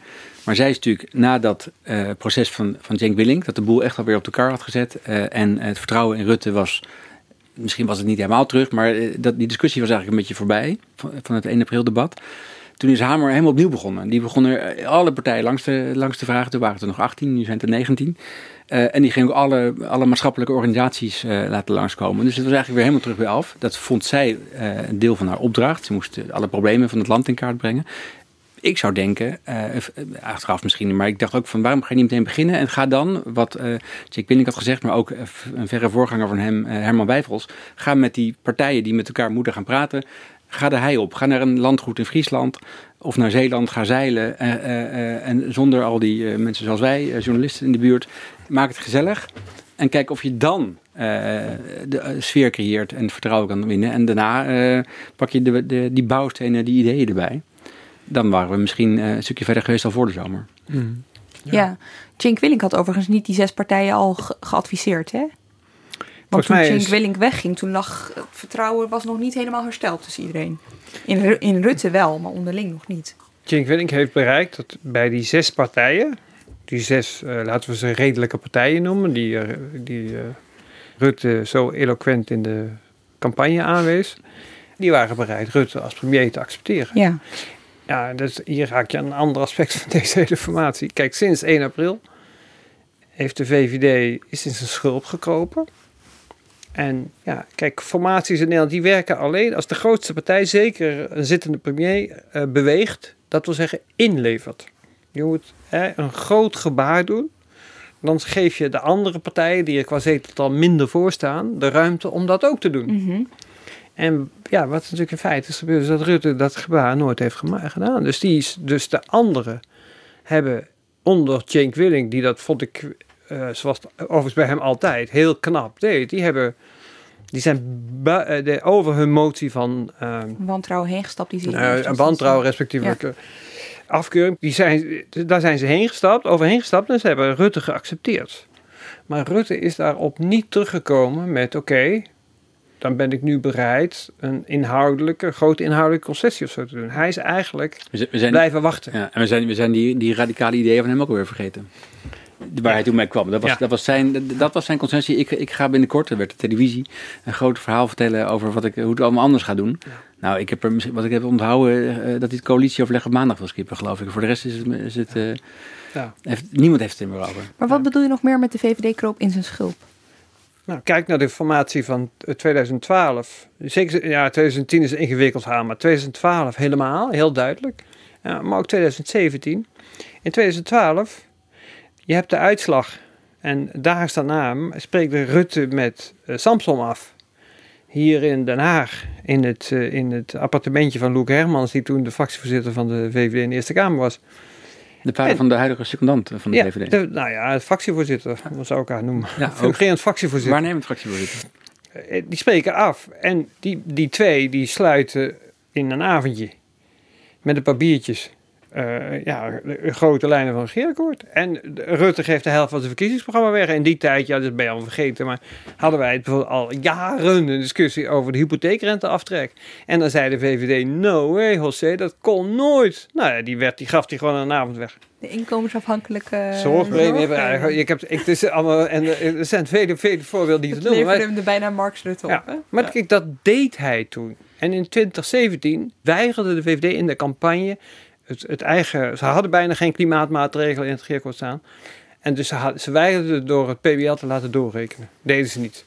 Maar zij is natuurlijk na dat uh, proces van, van Cenk Willink, dat de boel echt alweer op elkaar had gezet. Uh, en het vertrouwen in Rutte was misschien was het niet helemaal terug, maar eh, dat, die discussie was eigenlijk een beetje voorbij van, het 1 april debat. Toen is Hamer helemaal opnieuw begonnen. Die begonnen eh, alle partijen langs te, langs te vragen. Toen waren er nog 18, nu zijn het er 19. Uh, en die ging ook alle, alle maatschappelijke organisaties uh, laten langskomen. Dus het was eigenlijk weer helemaal terug bij af. Dat vond zij uh, een deel van haar opdracht. Ze moest alle problemen van het land in kaart brengen ik zou denken, achteraf misschien, maar ik dacht ook van waarom ga je niet meteen beginnen en ga dan, wat Jake Winning had gezegd, maar ook een verre voorganger van hem, Herman Wijfels, ga met die partijen die met elkaar moeten gaan praten, ga de hei op. Ga naar een landgoed in Friesland of naar Zeeland, ga zeilen en zonder al die mensen zoals wij, journalisten in de buurt, maak het gezellig. En kijk of je dan de sfeer creëert en vertrouwen kan winnen. En daarna pak je de, de, die bouwstenen, die ideeën erbij dan waren we misschien eh, een stukje verder geweest al voor de zomer. Mm. Ja. ja. Willink had overigens niet die zes partijen al geadviseerd, hè? Want toen Cenk is... Willink wegging, toen lag het vertrouwen was nog niet helemaal hersteld tussen iedereen. In, in Rutte wel, maar onderling nog niet. Cenk Willink heeft bereikt dat bij die zes partijen, die zes, uh, laten we ze redelijke partijen noemen, die, uh, die uh, Rutte zo eloquent in de campagne aanwees, die waren bereid Rutte als premier te accepteren. Ja. Ja, dus hier raak je aan een ander aspect van deze hele formatie. Kijk, sinds 1 april heeft de VVD is in zijn schulp gekropen. En ja, kijk, formaties in Nederland die werken alleen als de grootste partij, zeker een zittende premier, beweegt. Dat wil zeggen inlevert. Je moet hè, een groot gebaar doen. Dan geef je de andere partijen, die er qua zeteltal minder voor staan, de ruimte om dat ook te doen. Mhm. En ja, wat natuurlijk in feite is gebeurd, is dat Rutte dat gebaar nooit heeft gedaan. Dus, die is, dus de anderen hebben onder Cenk Willing, die dat vond ik, uh, zoals overigens bij hem altijd, heel knap deed. Die hebben, die zijn uh, de, over hun motie van... Uh, wantrouwen heen gestapt. Die uh, wantrouwen respectievelijk ja. Afkeuring. Die zijn, daar zijn ze heen gestapt, overheen gestapt en ze hebben Rutte geaccepteerd. Maar Rutte is daarop niet teruggekomen met oké, dan ben ik nu bereid een inhoudelijke, grote inhoudelijke concessie of zo te doen. Hij is eigenlijk we zijn, blijven wachten. Ja, en we zijn, we zijn die, die radicale ideeën van hem ook alweer vergeten. Waar ja. hij toen mee kwam. Dat was, ja. dat was, zijn, dat was zijn concessie. Ik, ik ga binnenkort, er werd de televisie, een groot verhaal vertellen over wat ik, hoe het allemaal anders ga doen. Nou, ik heb er, wat ik heb onthouden, uh, dat hij het coalitieoverleg op maandag wil skippen, geloof ik. Voor de rest is het, is het uh, heeft, niemand heeft het er meer over. Maar wat bedoel je nog meer met de VVD-kroop in zijn schulp? Nou, kijk naar de formatie van 2012. Zeker, ja, 2010 is een ingewikkeld verhaal, maar 2012 helemaal, heel duidelijk. Ja, maar ook 2017. In 2012, je hebt de uitslag en daags daarna spreekt Rutte met uh, Samson af. Hier in Den Haag, in het, uh, in het appartementje van Loek Hermans, die toen de fractievoorzitter van de VVD in de Eerste Kamer was. De vader van de huidige secondant van de ja, VVD. De, nou ja, het fractievoorzitter, hoe zou ik haar noemen? Ja, Fungerend fractievoorzitter. Waarnemend fractievoorzitter. Eh, die spreken af. En die, die twee, die sluiten in een avondje met een paar biertjes uh, ja, de grote lijnen van het regeerakkoord. En Rutte geeft de helft van zijn verkiezingsprogramma weg. In die tijd, ja, dat ben je al vergeten, maar hadden wij het bijvoorbeeld al jaren een discussie over de hypotheekrenteaftrek. En dan zei de VVD, no way José, dat kon nooit. Nou ja, die, werd, die gaf hij gewoon een avond weg. De inkomensafhankelijke zorgpremie. Zorg, ik heb, ik, het is allemaal, en er zijn vele, vele voorbeelden die te noemen. Maar hem er bijna Marx Rutte op. Ja, maar kijk, dat deed hij toen. En in 2017 weigerde de VVD in de campagne het, het, eigen. Ze hadden bijna geen klimaatmaatregelen in het regeerakkoord staan. En dus ze, had, ze weigerden door het PBL te laten doorrekenen. Deden ze niet.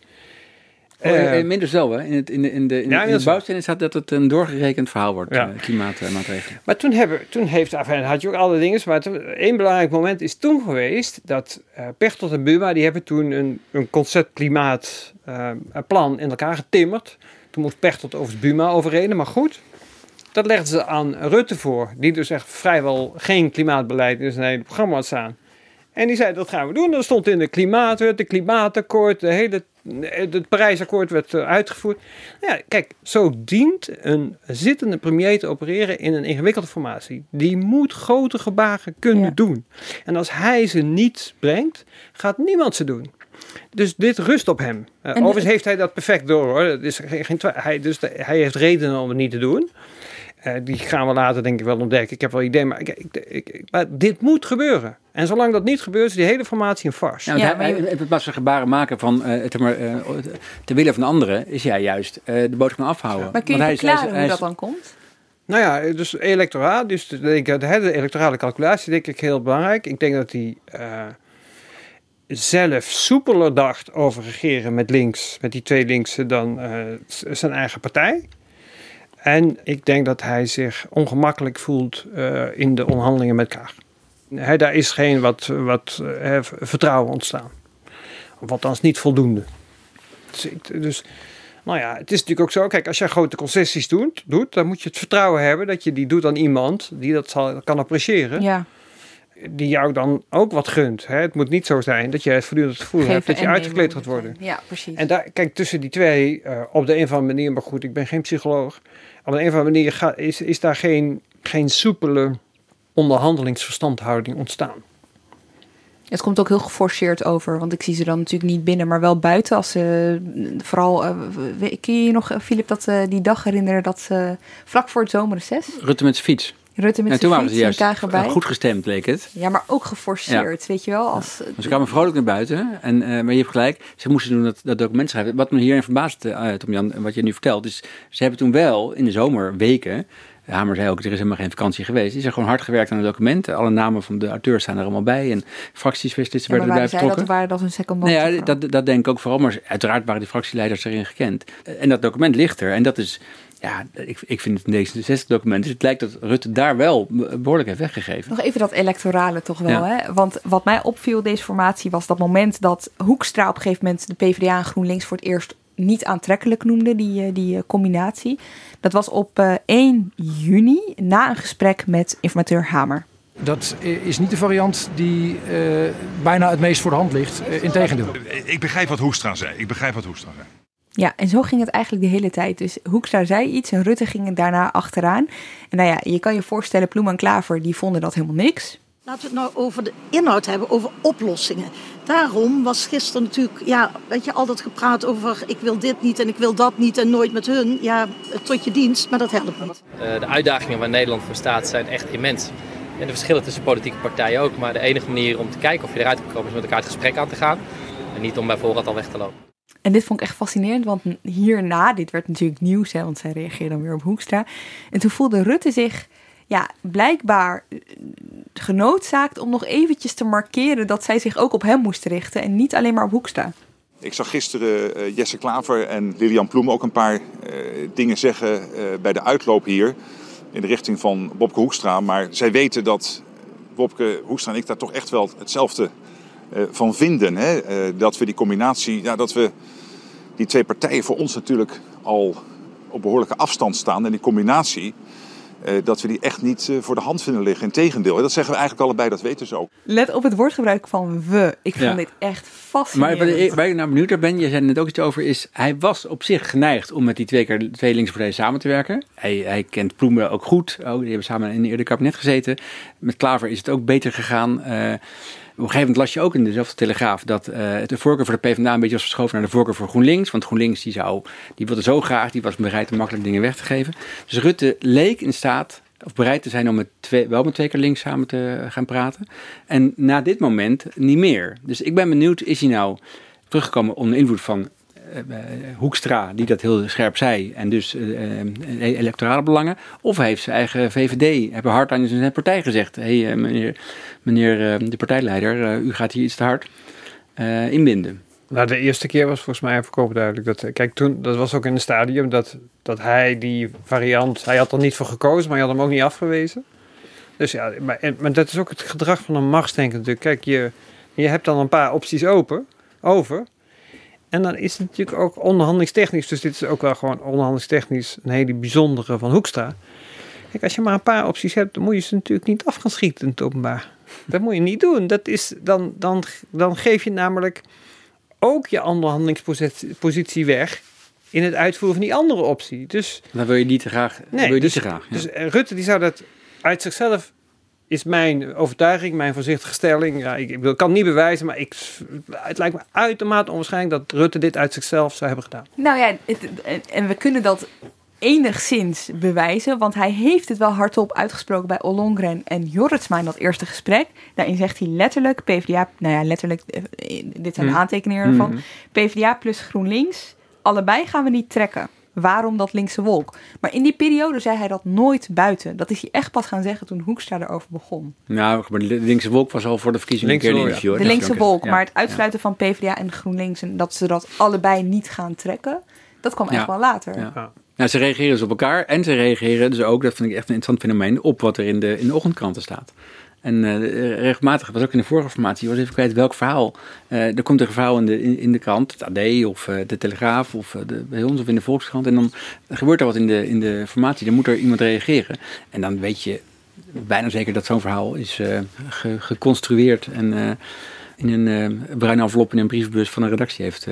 Oh, uh, minder zo, hè? In, het, in de, in de, in, ja, in de bouwstenen staat dat het een doorgerekend verhaal wordt, ja. uh, klimaatmaatregelen. Maar toen, hebben, toen heeft, enfin, had je ook alle dingen, maar één belangrijk moment is toen geweest dat uh, Pechtold en Buma, die hebben toen een, een concept klimaatplan in elkaar getimmerd. Toen moest Pechtold over Buma overreden, maar goed. Dat legden ze aan Rutte voor, die dus echt vrijwel geen klimaatbeleid in zijn hele programma had staan. En die zei, dat gaan we doen. Dat stond in de klimaatwet, de klimaatakkoord, de hele, het Parijsakkoord werd eh, uitgevoerd. Nou ja, kijk, zo dient een zittende premier te opereren in een ingewikkelde formatie. Die moet grote gebaren kunnen doen. En als hij ze niet brengt, gaat niemand ze doen. Dus dit rust op hem. Uh, overigens heeft hij dat perfect door hoor. Dat is geen, geen hij, dus hij heeft redenen om het niet te doen. Uh, die gaan we later denk ik wel ontdekken. Ik heb wel idee, maar, ik, ik, maar dit moet gebeuren. En zolang dat niet gebeurt, is die hele formatie een farce. Ja, ja, hij, in plaats van gebaren maken van uh, te, uh, te willen van anderen, is hij juist de boodschap afhouden. Maar kun je verklaren hoe dat dan komt? Nou ja, dus electoraat, dus de, de, de electorale calculatie denk ik heel belangrijk. Ik denk dat hij zelf soepeler dacht over regeren met links, met die twee linksen, dan zijn eigen partij. En ik denk dat hij zich ongemakkelijk voelt uh, in de onderhandelingen met Kaag. Hij, daar is geen wat, wat uh, vertrouwen ontstaan. Of althans niet voldoende. Dus, dus, nou ja, het is natuurlijk ook zo. Kijk, als je grote concessies doet, doet, dan moet je het vertrouwen hebben dat je die doet aan iemand die dat zal, kan appreciëren. Ja. Die jou dan ook wat gunt. Hè? Het moet niet zo zijn dat je het voortdurend het gevoel hebt dat je uitgekleed gaat worden. Ja, precies. En daar, kijk, tussen die twee, uh, op de een of andere manier, maar goed, ik ben geen psycholoog op een of andere manier is, is daar geen, geen soepele onderhandelingsverstandhouding ontstaan. Het komt ook heel geforceerd over, want ik zie ze dan natuurlijk niet binnen, maar wel buiten. Als ze vooral, uh, kun je je nog, Filip, dat uh, die dag herinneren dat ze vlak voor het zomerreces. Rutte met zijn fiets. Rutte met en toen waren ze juist goed gestemd, leek het. Ja, maar ook geforceerd, weet je wel. Als, ja. Ze kwamen vrolijk naar buiten. En, uh, maar je hebt gelijk, ze moesten doen dat, dat document schrijven. Wat me hierin verbaast, uh, Tom Jan, wat je nu vertelt, is ze hebben toen wel in de zomerweken Hamer zei ook, er is helemaal geen vakantie geweest. Is er gewoon hard gewerkt aan de documenten. Alle namen van de auteurs staan er allemaal bij. En fractieswisters werden erbij betrokken. dat waren dat een secondant? Nou ja, dat, dat denk ik ook vooral. Maar uiteraard waren die fractieleiders erin gekend. En dat document ligt er. En dat is ja, ik, ik vind het een D66-document. Dus het lijkt dat Rutte daar wel behoorlijk heeft weggegeven. Nog even dat electorale toch wel. Hè? Want wat mij opviel deze formatie was dat moment dat Hoekstra op een gegeven moment de PvdA en GroenLinks voor het eerst niet aantrekkelijk noemde, die, eh, die eh, combinatie. Dat was op 1 eh, juni na een gesprek met informateur Hamer. Dat is niet de variant die bijna het meest voor de hand ligt. Uh, Integendeel. Ik begrijp wat Hoekstra zei. Ik begrijp wat Hoekstra zei. Ja, en zo ging het eigenlijk de hele tijd. Dus Hoekstra zei iets en Rutte ging daarna achteraan. En nou ja, je kan je voorstellen, Ploem en Klaver, die vonden dat helemaal niks. Laten we het nou over de inhoud hebben, over oplossingen. Daarom was gisteren natuurlijk, ja, weet je, altijd gepraat over ik wil dit niet en ik wil dat niet en nooit met hun. Ja, tot je dienst, maar dat helpt niet. Uh, de uitdagingen waar Nederland voor staat zijn echt immens. En de verschillen tussen politieke partijen ook. Maar de enige manier om te kijken of je eruit kan komen is met elkaar het gesprek aan te gaan. En niet om bij voorraad al weg te lopen. En dit vond ik echt fascinerend, want hierna, dit werd natuurlijk nieuws, hè, want zij reageerde dan weer op Hoekstra. En toen voelde Rutte zich ja, blijkbaar eh, genoodzaakt om nog eventjes te markeren dat zij zich ook op hem moest richten en niet alleen maar op Hoekstra. Ik zag gisteren uh, Jesse Klaver en Lilian Ploem ook een paar uh, dingen zeggen bij de uitloop hier. In de richting van Bobke Hoekstra. Maar zij weten dat Bobke Hoekstra en ik daar toch echt wel hetzelfde van vinden. Hè? dat we die combinatie, ja, dat we die twee partijen voor ons natuurlijk al op behoorlijke afstand staan. En die combinatie, eh, dat we die echt niet eh, voor de hand vinden liggen. Integendeel, dat zeggen we eigenlijk allebei, dat weten ze ook. Let op het woordgebruik van we. Ik vond dit echt fascinerend. Maar waar ik nou benieuwd naar ben, je zei net ook iets over, is hij was op zich geneigd om met die twee, keer, twee linkse partijen samen te werken. Hij, hij kent Ploemen ook goed. Oh, die hebben samen in een eerder kabinet gezeten. Met Klaver is het ook beter gegaan. Uh, op een gegeven moment las je ook in dezelfde telegraaf dat uh, de voorkeur voor de PvdA een beetje was verschoven naar de voorkeur voor GroenLinks. Want GroenLinks die zou, die wilde zo graag, die was bereid om makkelijk dingen weg te geven. Dus Rutte leek in staat, of bereid te zijn om met twee, wel met twee keer links samen te gaan praten. En na dit moment niet meer. Dus ik ben benieuwd, is hij nou teruggekomen onder invloed van Hoekstra, die dat heel scherp zei, en dus uh, electorale belangen. Of heeft zijn eigen VVD, hebben hard aan zijn partij gezegd: hé, hey, meneer, meneer de partijleider, u gaat hier iets te hard inbinden. Nou, de eerste keer was volgens mij even duidelijk. Dat, kijk, toen, dat was ook in het stadium dat, dat hij die variant, hij had er niet voor gekozen, maar hij had hem ook niet afgewezen. Dus ja, maar, en, maar dat is ook het gedrag van een machtsdenker natuurlijk. Kijk, je, je hebt dan een paar opties open, over. En dan is het natuurlijk ook onderhandelingstechnisch. Dus dit is ook wel gewoon onderhandelingstechnisch een hele bijzondere van Hoekstra. Kijk, als je maar een paar opties hebt, dan moet je ze natuurlijk niet af gaan schieten in het openbaar. Dat moet je niet doen. Dat is, dan, dan, dan geef je namelijk ook je onderhandelingspositie weg in het uitvoeren van die andere optie. Dus, dan wil je niet te graag. Nee, wil je dus, niet te graag. Dus Rutte die zou dat uit zichzelf is mijn overtuiging, mijn voorzichtige stelling. Ja, ik, ik kan het niet bewijzen, maar ik, het lijkt me uitermate onwaarschijnlijk dat Rutte dit uit zichzelf zou hebben gedaan. Nou ja, en we kunnen dat enigszins bewijzen, want hij heeft het wel hardop uitgesproken bij Ollongren en Jorritsma in dat eerste gesprek. Daarin zegt hij letterlijk, PvdA, nou ja, letterlijk, eh, dit zijn de hmm. aantekeningen ervan, hmm. PvdA plus GroenLinks, allebei gaan we niet trekken waarom dat linkse wolk. Maar in die periode zei hij dat nooit buiten. Dat is hij echt pas gaan zeggen toen Hoekstra erover begon. Nou, maar de linkse wolk was al voor de verkiezingen een keer. De linkse wolk, maar het uitsluiten van PvdA en GroenLinks... en dat ze dat allebei niet gaan trekken, dat kwam echt wel later. Ja. Nou, ze reageren dus op elkaar en ze reageren dus ook, dat vind ik echt een interessant fenomeen, op wat er in de, in de ochtendkranten staat. En uh, regelmatig, was ook in de vorige formatie, was even kwijt welk verhaal. Uh, er komt een verhaal in de, in, de krant, het AD of uh, de Telegraaf of de, bij ons of in de Volkskrant. En dan gebeurt er wat in de, in de formatie, dan moet er iemand reageren. En dan weet je bijna zeker dat zo'n verhaal is ge, geconstrueerd en in een bruine envelop in een brievenbus van een redactie heeft,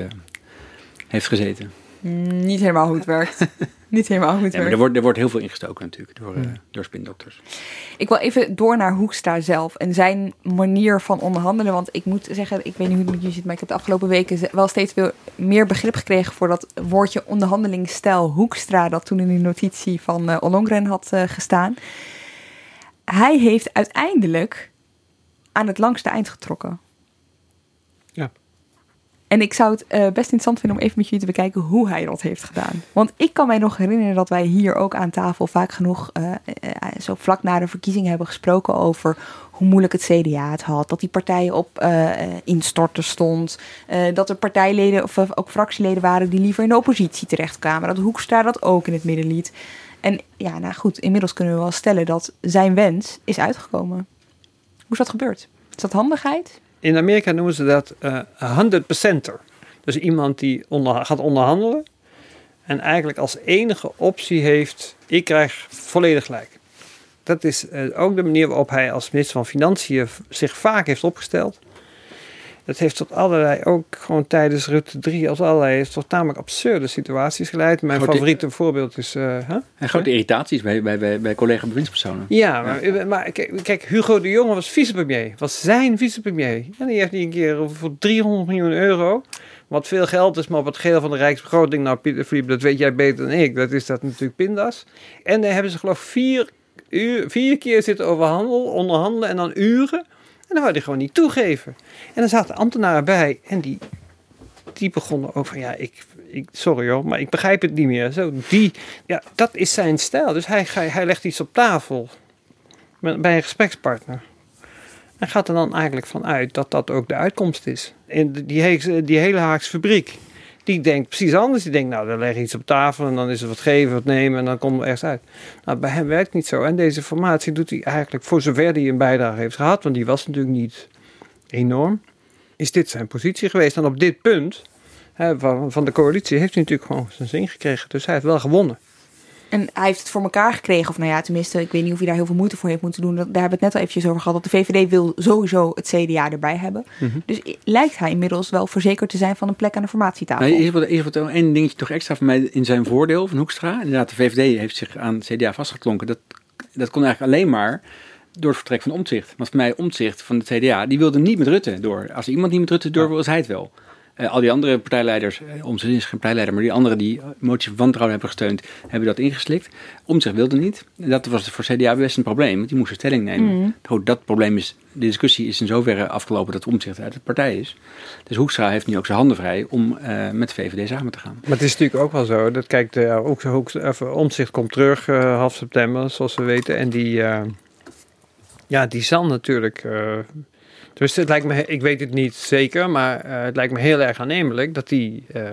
heeft gezeten. Niet helemaal hoe het werkt. Niet helemaal het ja, werkt. Er wordt, er wordt heel veel ingestoken natuurlijk door, uh, door spindokters. Ik wil even door naar Hoekstra zelf en zijn manier van onderhandelen. Want ik moet zeggen, ik weet niet hoe het met je zit, maar ik heb de afgelopen weken wel steeds veel meer begrip gekregen voor dat woordje onderhandelingsstijl Hoekstra, dat toen in de notitie van uh, Ollongren had uh, gestaan. Hij heeft uiteindelijk aan het langste eind getrokken. En ik zou het best interessant vinden om even met jullie te bekijken hoe hij dat heeft gedaan. Want ik kan mij nog herinneren dat wij hier ook aan tafel vaak genoeg, zo vlak na de verkiezing, hebben gesproken over hoe moeilijk het CDA het had. Dat die partijen op instorten stond. Dat er partijleden of ook fractieleden waren die liever in de oppositie terechtkwamen. Dat Hoekstra dat ook in het midden liet. En ja, nou goed, inmiddels kunnen we wel stellen dat zijn wens is uitgekomen. Hoe is dat gebeurd? Is dat handigheid? In Amerika noemen ze dat uh, 100%er. Dus iemand die onder, gaat onderhandelen en eigenlijk als enige optie heeft: ik krijg volledig gelijk. Dat is uh, ook de manier waarop hij als minister van Financiën zich vaak heeft opgesteld. Dat heeft tot allerlei, ook gewoon tijdens Rutte 3, als allerlei tot namelijk absurde situaties geleid. Mijn favoriete voorbeeld is... Uh, huh? En grote irritaties bij, bij, bij, bij collega-bewindspersonen. Ja, maar, maar kijk, Hugo de Jonge was vicepremier. Was zijn vicepremier. En die heeft niet een keer voor 300 miljoen euro... Wat veel geld is, maar op het geel van de Rijksbegroting... Nou, Philippe, dat weet jij beter dan ik. Dat is dat natuurlijk pindas. En daar hebben ze geloof ik vier, uur, vier keer zitten overhandelen, onderhandelen en dan uren... En dan wou hij gewoon niet toegeven. En er zaten ambtenaren bij en die, die begonnen ook van ja, ik, ik, sorry hoor, maar ik begrijp het niet meer. Zo, die, ja, dat is zijn stijl. Dus hij, hij legt iets op tafel met, bij een gesprekspartner. En gaat er dan eigenlijk van uit dat dat ook de uitkomst is. In die, die hele Haagse fabriek die denkt precies anders. Die denkt, nou, dan leg je iets op tafel en dan is er wat geven, wat nemen en dan komt er ergens uit. Nou, bij hem werkt het niet zo. En deze formatie doet hij eigenlijk voor zover hij een bijdrage heeft gehad, want die was natuurlijk niet enorm, is dit zijn positie geweest. En op dit punt hè, van, van de coalitie heeft hij natuurlijk gewoon zijn zin gekregen. Dus hij heeft wel gewonnen. En hij heeft het voor elkaar gekregen. Of nou ja, tenminste, ik weet niet of hij daar heel veel moeite voor heeft moeten doen. Daar hebben we het net al eventjes over gehad. Dat de VVD wil sowieso het CDA erbij hebben. Mhm. Dus lijkt hij inmiddels wel verzekerd te zijn van een plek aan de formatietafel. Eerst wat, eerst wat één dingetje toch extra van mij in zijn voordeel van Hoekstra. Inderdaad, de VVD heeft zich aan het CDA vastgeklonken. Dat, dat kon eigenlijk alleen maar door het vertrek van Omtzigt. Want voor mij Omtzigt van het CDA, die wilde niet met Rutte door. Als iemand niet met Rutte door wil, is hij het wel. Uh, al die andere partijleiders, uh, om is geen partijleider, maar die anderen die motie van wantrouwen hebben gesteund, hebben dat ingeslikt. Om zich wilde niet. Dat was voor CDA best een probleem, want die moesten stelling nemen. Mm. Goed, dat probleem is, de discussie is in zoverre afgelopen dat Omtzigt uit de partij is. Dus Hoekstra heeft nu ook zijn handen vrij om uh, met VVD samen te gaan. Maar het is natuurlijk ook wel zo, dat kijk, de, ook, Omtzigt komt terug half september, zoals we weten. En die, ja, die zal natuurlijk dus het lijkt me, ik weet het niet zeker, maar eh, het lijkt me heel erg aannemelijk dat die, uh,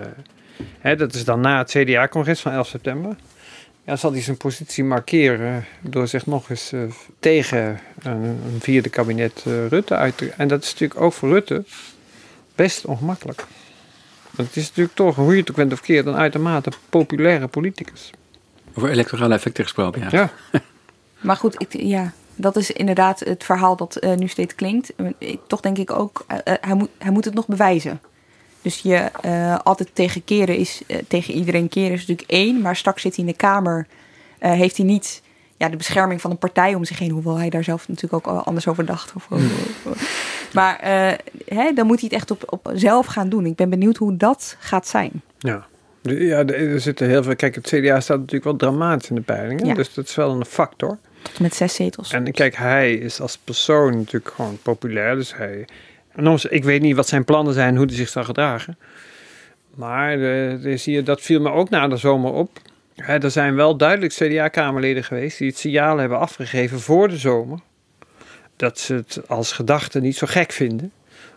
hè, dat is dan na het CDA-congres van 11 september, ja, zal hij zijn positie markeren door zich nog eens uh, tegen een, een, vierde kabinet Rutte uit te... En dat is natuurlijk ook voor Rutte best ongemakkelijk. Want het is natuurlijk toch, hoe je het ook bent of keert, een uitermate populaire politicus. Over electorale effecten gesproken, ja. ja. maar goed, ik, ja, dat is inderdaad het verhaal dat uh, nu steeds klinkt. Ik, toch denk ik ook, uh, hij, moet, hij moet het nog bewijzen. Dus je altijd tegen keren is, tegen iedereen keren is natuurlijk één. Maar straks zit hij in de Kamer, heeft hij niet ja, de bescherming van een partij om zich heen. Hoewel hij daar zelf natuurlijk ook anders over dacht. Of, maar hè, dan moet hij het echt op, op zelf gaan doen. Ik ben benieuwd hoe dat gaat zijn. Ja. Ja, er zitten heel veel. Kijk, het CDA staat natuurlijk wel dramatisch in de peilingen. Ja. Dus dat is wel een factor. Tot met zes zetels. En kijk, hij is als persoon natuurlijk gewoon populair. Dus hij. ik weet niet wat zijn plannen zijn, hoe hij zich zal gedragen. Maar zie je, dat viel me ook na de zomer op. er zijn wel duidelijk CDA-kamerleden geweest die het signaal hebben afgegeven voor de zomer. Dat ze het als gedachte niet zo gek vinden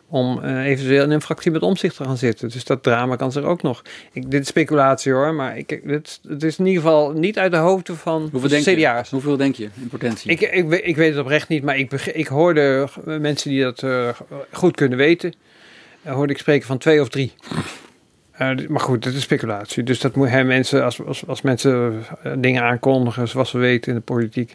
om uh, eventueel in een fractie met omzicht te gaan zitten. Dus dat drama kan zich ook nog. Ik, dit is speculatie hoor, maar ik, dit, het is in ieder geval niet uit de hoofden van Hoeveel denk CDA's. Je? Hoeveel denk je in potentie? Ik, ik, ik weet het oprecht niet, maar ik, ik hoorde mensen die dat uh, goed kunnen weten, uh, hoorde ik spreken van twee of drie. maar goed, dat is speculatie. Dus dat moet hè, mensen, als, als, als mensen dingen aankondigen, zoals we weten in de politiek,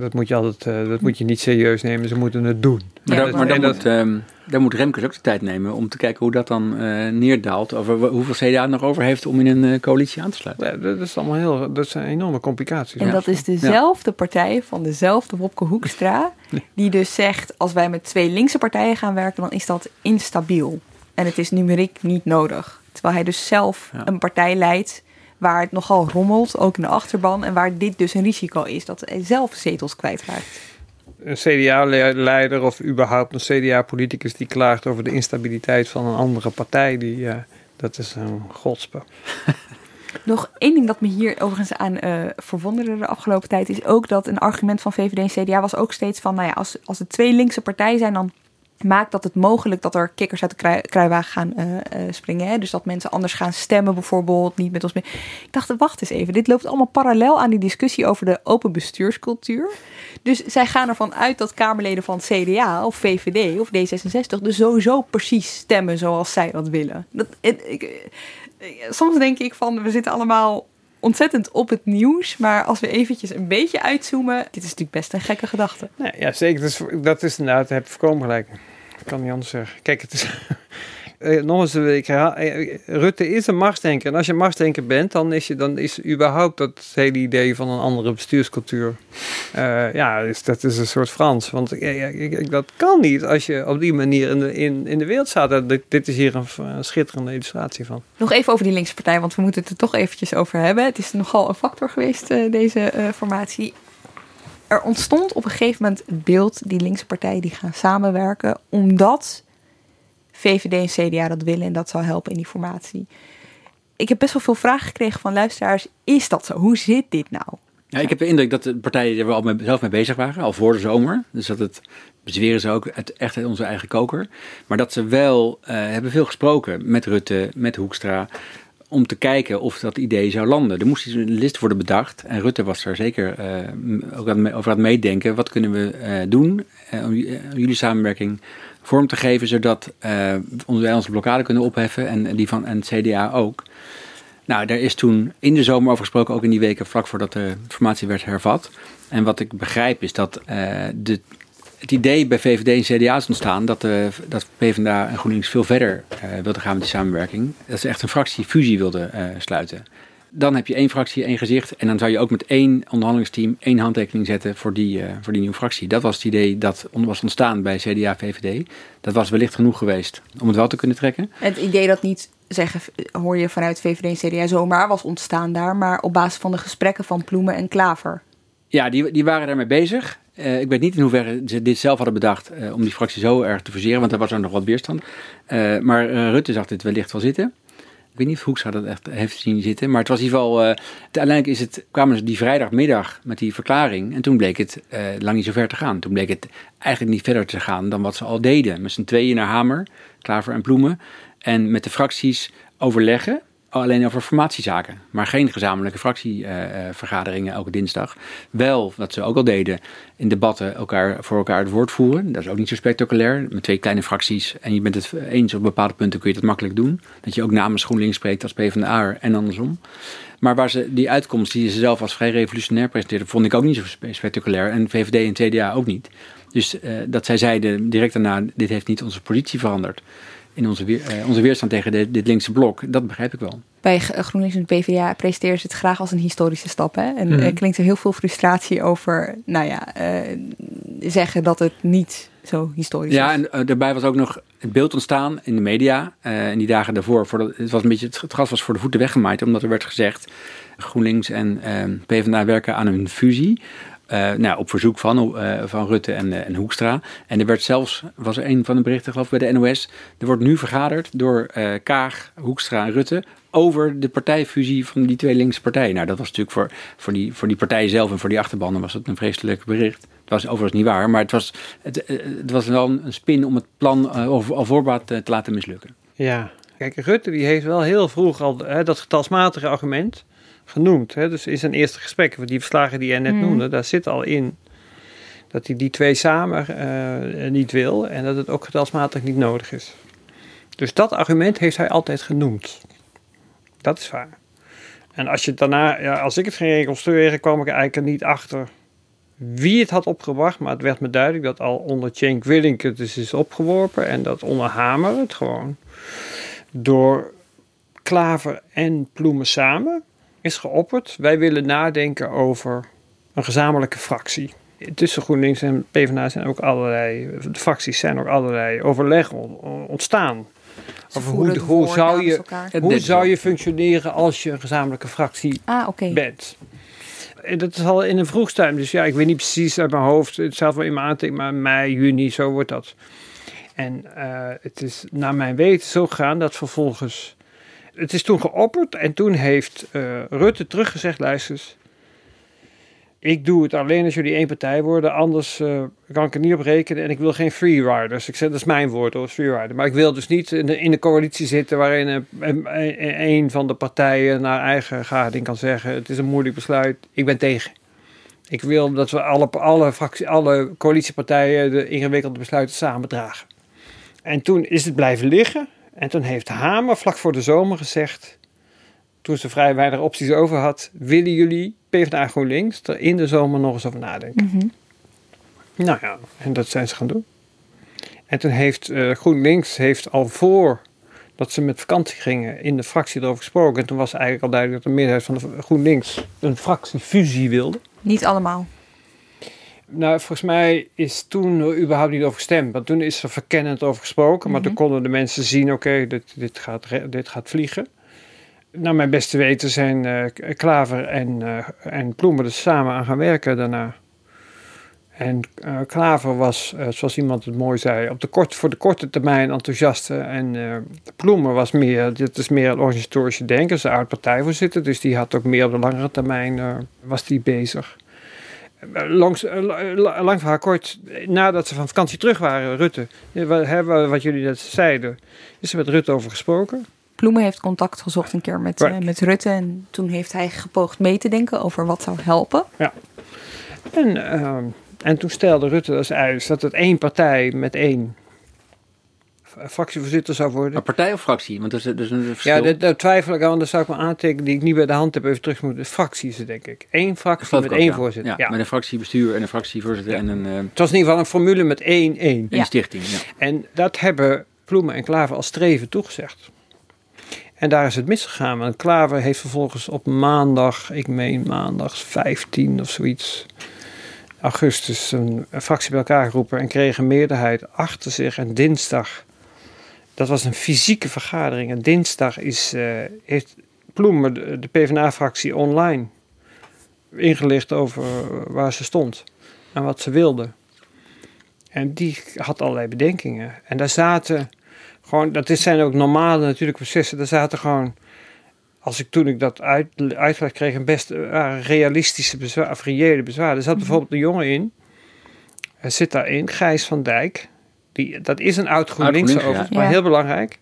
dat moet je altijd, dat moet je niet serieus nemen. Ze moeten het doen. Maar, dat, maar dan, moet, um, dan moet Remkes ook de tijd nemen om te kijken hoe dat dan uh, neerdaalt. Over hoeveel CDA nog over heeft om in een uh, coalitie aan te sluiten. Ja, dat, is allemaal heel, dat zijn enorme complicaties. En dat is dezelfde partij van dezelfde Wopke Hoekstra. Die dus zegt, als wij met twee linkse partijen gaan werken, dan is dat instabiel. En het is numeriek niet nodig. Terwijl hij dus zelf een partij leidt waar het nogal rommelt, ook in de achterban. En waar dit dus een risico is, dat hij zelf zetels kwijtraakt. een CDA-leider of überhaupt een CDA-politicus die klaagt over de instabiliteit van een andere partij, die, uh, dat is een godspe. Nog één ding dat me hier overigens aan uh, verwonderde de afgelopen tijd is ook dat een argument van VVD en CDA was ook steeds van, nou ja, als, als er twee linkse partijen zijn, dan maakt dat het mogelijk dat er kikkers uit de kruiwagen gaan uh, uh, springen. Hè? Dus dat mensen anders gaan stemmen, bijvoorbeeld, niet met ons mee. Ik dacht, wacht eens even, dit loopt allemaal parallel aan die discussie over de open bestuurscultuur. Dus zij gaan ervan uit dat Kamerleden van CDA of VVD of D66 dus sowieso precies stemmen zoals zij dat willen. Dat, ik, soms denk ik van, we zitten allemaal ontzettend op het nieuws. Maar als we eventjes een beetje uitzoomen, dit is natuurlijk best een gekke gedachte. Ja, zeker. Dat is, dat is inderdaad, heb voorkomen gelijk. Ik kan niet anders zeggen. Kijk, het is, uh, nog eens, ik herhaal, uh, Rutte is een machtsdenker. En als je machtsdenker bent, dan is, je, dan is überhaupt dat hele idee van een andere bestuurscultuur. Ja, dus dat is een soort Frans. Want dat kan niet als je op die manier in de, in, in de wereld staat. Dit, is hier een, een, schitterende illustratie van. Nog even over die linkse partij, want we moeten het er toch eventjes over hebben. Het is nogal een factor geweest, deze formatie er ontstond op een gegeven moment het beeld, die linkse partijen die gaan samenwerken, omdat VVD en CDA dat willen en dat zou helpen in die formatie. Ik heb best wel veel vragen gekregen van luisteraars. Is dat zo? Hoe zit dit nou? Ja, ik heb de indruk dat de partijen er wel mee, zelf mee bezig waren, al voor de zomer. Dus dat het bezweren ze ook het, echt uit onze eigen koker. Maar dat ze wel uh, hebben veel gesproken met Rutte, met Hoekstra om te kijken of dat idee zou landen. Er moest een list worden bedacht. En Rutte was er zeker uh, ook over aan het meedenken. Wat kunnen we uh, doen uh, om jullie samenwerking vorm te geven, zodat wij onze blokkade kunnen opheffen en die van en het CDA ook. Nou, daar is toen in de zomer over gesproken, ook in die weken vlak voordat de formatie werd hervat. En wat ik begrijp is dat de het idee bij VVD en CDA is ontstaan dat, uh, dat PvdA en GroenLinks veel verder uh, wilden gaan met die samenwerking. Dat ze echt een fractiefusie wilden uh, sluiten. Dan heb je één fractie, één gezicht. En dan zou je ook met één onderhandelingsteam één handtekening zetten voor die, voor die nieuwe fractie. Dat was het idee dat was ontstaan bij CDA VVD. Dat was wellicht genoeg geweest om het wel te kunnen trekken. Het idee dat niet zeggen, hoor je vanuit VVD en CDA zomaar was ontstaan daar, maar op basis van de gesprekken van Ploemen en Klaver. Ja, die, die waren daarmee bezig. Uh, ik weet niet in hoeverre ze dit zelf hadden bedacht uh, om die fractie zo erg te verseren, want daar was er nog wat weerstand. Uh, maar Rutte zag dit wellicht wel zitten. Ik weet niet of Hoekstra dat echt heeft zien zitten, maar het was in ieder geval. uiteindelijk is het, kwamen ze die vrijdagmiddag met die verklaring en toen bleek het lang niet zo ver te gaan. Toen bleek het eigenlijk niet verder te gaan dan wat ze al deden. Met z'n tweeën naar Hamer, Klaver en Ploemen. En met de fracties overleggen alleen over formatiezaken, maar geen gezamenlijke fractievergaderingen elke dinsdag. Wel, wat ze ook al deden, in debatten elkaar, voor elkaar het woord voeren. Dat is ook niet zo spectaculair. Met twee kleine fracties en je bent het eens op bepaalde punten kun je dat makkelijk doen. Dat je ook namens GroenLinks spreekt als PvdA en andersom. Maar waar ze die uitkomst die ze zelf als vrij revolutionair presenteerden, vond ik ook niet zo spectaculair. En VVD en CDA ook niet. Dus uh, dat zij zeiden direct daarna, dit heeft niet onze positie veranderd in onze, weer, uh, onze weerstand tegen de, dit linkse blok. Dat begrijp ik wel. Bij GroenLinks en de PvdA presenteren ze het graag als een historische stap. Hè? En mm. er klinkt er heel veel frustratie over, nou ja, uh, zeggen dat het niet zo historisch ja, is. Ja, en uh, daarbij was ook nog het beeld ontstaan in de media. in die dagen daarvoor, voordat, het was een beetje, het gras was voor de voeten weggemaaid. Omdat er werd gezegd, GroenLinks en PvdA werken aan een fusie. Uh, nou, op verzoek van, uh, van Rutte en, uh, en Hoekstra. En er werd zelfs, was er een van de berichten geloof ik bij de NOS, er wordt nu vergaderd door Kaag, Hoekstra en Rutte over de partijfusie van die twee linkse partijen. Nou, dat was natuurlijk voor, voor, die, voor die partijen zelf en voor die achterbannen was het een vreselijk bericht. Het was overigens niet waar, maar het was, het, was wel een spin om het plan al voorbaat te laten mislukken. Ja, kijk, Rutte die heeft wel heel vroeg al dat getalsmatige argument genoemd. Hè? Dus in zijn eerste gesprek, die verslagen die jij net mm. noemde, daar zit al in dat hij die twee samen uh, niet wil en dat het ook getalsmatig niet nodig is. Dus dat argument heeft hij altijd genoemd. Dat is waar. En als je daarna, ja, als ik het ging reconstrueren, kwam ik eigenlijk er niet achter wie het had opgebracht. Maar het werd me duidelijk dat al onder Cenk Willink het dus is opgeworpen. En dat onder Hamer het gewoon door Klaver en Ploemen samen is geopperd. Wij willen nadenken over een gezamenlijke fractie. Tussen GroenLinks en PvdA zijn ook allerlei, de fracties zijn ook allerlei overleggen ontstaan. Over hoe, hoe, zou je, hoe zou je functioneren als je een gezamenlijke fractie ah, okay. bent. Dat is al in een vroegstuim. Dus ja, ik weet niet precies uit mijn hoofd. Het staat wel in mijn aantekening, maar mei, juni, zo wordt dat. En uh, het is naar mijn weten zo gegaan dat vervolgens... Het is toen geopperd en toen heeft uh, Rutte teruggezegd, luister ik doe het alleen als jullie één partij worden, anders uh, kan ik er niet op rekenen en ik wil geen freeriders. Ik zeg, dat is mijn woord hoor, freerider. Maar ik wil dus niet in de, in de coalitie zitten waarin een, een, van de partijen naar eigen gading kan zeggen, het is een moeilijk besluit, ik ben tegen. Ik wil dat we alle, alle, fractie, alle coalitiepartijen de ingewikkelde besluiten samen dragen. En toen is het blijven liggen en toen heeft Hamer vlak voor de zomer gezegd, toen ze vrij weinig opties over had, willen jullie PvdA GroenLinks er in de zomer nog eens over nadenken. Mhm. Nou ja, en dat zijn ze gaan doen. En toen heeft uh, GroenLinks heeft al voor dat ze met vakantie gingen in de fractie erover gesproken. En toen was eigenlijk al duidelijk dat de meerderheid van de GroenLinks een fractiefusie wilde. Niet allemaal. Nou, volgens mij is toen er überhaupt niet over gestemd. Want toen is er verkennend over gesproken. Maar toen Mhm. konden de mensen zien, oké, dit, dit, gaat, dit gaat vliegen. Naar mijn beste weten zijn eh, Klaver en, eh, en Ploemen er samen aan gaan werken daarna. En eh, Klaver was, zoals iemand het mooi zei, op de kort, voor de korte termijn enthousiaste. En Ploemen was meer, dit is meer een organisatorische denker, zijn oud partijvoorzitter. Dus die had ook meer op de langere termijn, was die bezig. Eh, Langs, eh, la- lang verhaal kort, eh, nadat ze van vakantie terug waren, Rutte, eh, wat, jullie net zeiden, is er met Rutte over gesproken. Ploemen heeft contact gezocht een keer met, eh, Right. met Rutte. En toen heeft hij gepoogd mee te denken over wat zou helpen. En, ehm, en toen stelde Rutte dus uit dat het één partij met één fractievoorzitter zou worden. Maar partij of fractie? Want er is, is een verschil. Ja, dat, daar twijfel ik aan, dan zou ik me aantekenen die ik niet bij de hand heb even terug moeten. Fractie is het, denk ik. Eén Dat fractie met ook, één ja. voorzitter. Ja, Ja. met een fractiebestuur en een fractievoorzitter en een, eh, Het was in ieder geval een formule met één één. een stichting. Ja. En dat hebben Ploemen en Klaver als streven toegezegd. En daar is het misgegaan. Want Klaver heeft vervolgens op maandag, ik meen maandag 15 of zoiets, augustus, een, een fractie bij elkaar geroepen en kreeg een meerderheid achter zich. En dinsdag, dat was een fysieke vergadering. En dinsdag is, eh, heeft Ploemen, de, de PvdA-fractie, online ingelicht over waar ze stond en wat ze wilde. En die had allerlei bedenkingen. En daar zaten gewoon, dat zijn ook normale natuurlijke processen. Daar zaten gewoon, als ik toen ik dat uit, uitgelegd kreeg, een best waren realistische bezwaar, of reële bezwaar. Er zat bijvoorbeeld een jongen in, er zit daarin, Gijs van Dijk. Die, dat is een oud GroenLinks GroenLinks, overigens, ja. maar Ja. heel belangrijk.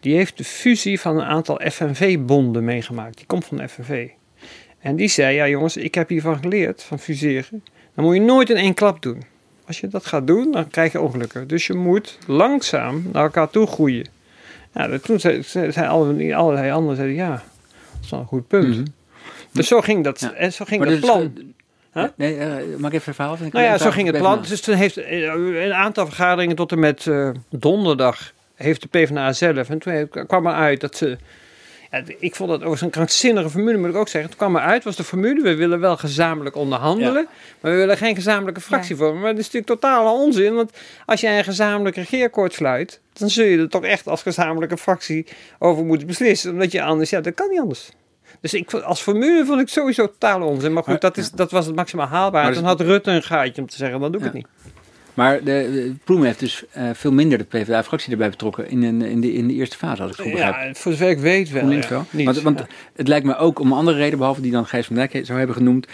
Die heeft de fusie van een aantal FNV-bonden meegemaakt. Die komt van de FNV. En die zei, ja jongens, ik heb hiervan geleerd, van fuseren. Dan moet je nooit in één klap doen. Als je dat gaat doen, dan krijg je ongelukken. Dus je moet langzaam naar elkaar toe groeien. Ja, dat- toen zei, allerlei, allerlei anderen, zeiden ja, dat is wel een goed punt. Mhm. Dus zo ging dat, Ja. en zo ging Maar dat dus, plan. Huh? Nee, eh, mag ik even verhaal? Nou ja, zo ging het plan. Dus toen heeft eh, een aantal vergaderingen tot en met eh, donderdag heeft de PvdA zelf. En toen kwam er uit dat ze. Ja, ik vond dat overigens een krankzinnige formule, moet ik ook zeggen. Toen kwam er uit, was de formule, we willen wel gezamenlijk onderhandelen, maar we willen geen gezamenlijke fractie vormen. Maar dat is natuurlijk totale onzin, want als jij een gezamenlijk regeerakkoord sluit, dan zul je er toch echt als gezamenlijke fractie over moeten beslissen. Omdat je anders, ja, dat kan niet anders. Dus ik, als formule vond ik sowieso totaal onzin. Maar goed, dat, is, dat was het maximaal haalbaar. Toen dus- had Rutte een gaatje om te zeggen, dan doe ik Ja. het niet. Maar de, de Ploem heeft dus eh, veel minder de PvdA-fractie erbij betrokken in, in, de, in de eerste fase, als ik het goed begrijp. Ja, voor zover ik weet wel. GroenLinks ja. wel. Niet, want want ja. het lijkt me ook om een andere reden, behalve die dan Gijs van Dijk zou hebben genoemd,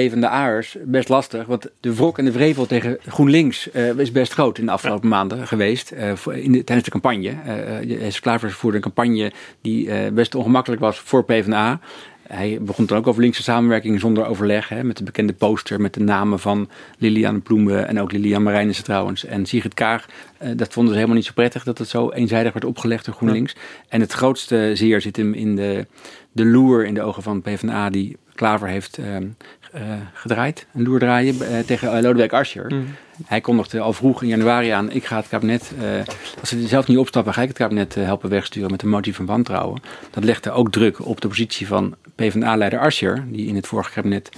PvdA'ers best lastig. Want de wrok en de wrevel tegen GroenLinks eh, is best groot in de afgelopen maanden geweest. voor- in de, tijdens de campagne. Eh eh, Klaver voerde een campagne die best ongemakkelijk was voor PvdA. Hij begon dan ook over linkse samenwerking zonder overleg. Hè, met de bekende poster met de namen van Liliane Ploemen en ook Liliane Marijnissen trouwens. En Sigrid Kaag. Eh, dat vonden ze helemaal niet zo prettig dat het zo eenzijdig werd opgelegd door GroenLinks. En het grootste zeer zit hem in de, de loer in de ogen van PvdA die Klaver heeft eh, gedraaid. Een loer draaien eh, tegen eh, Lodewijk Asscher. Mm. Hij kondigde al vroeg in januari aan, ik ga het kabinet, eh, als ze zelf niet opstappen, ga ik het kabinet eh, helpen wegsturen met een motie van wantrouwen. Dat legde ook druk op de positie van PvdA-leider Asscher, die in het vorige kabinet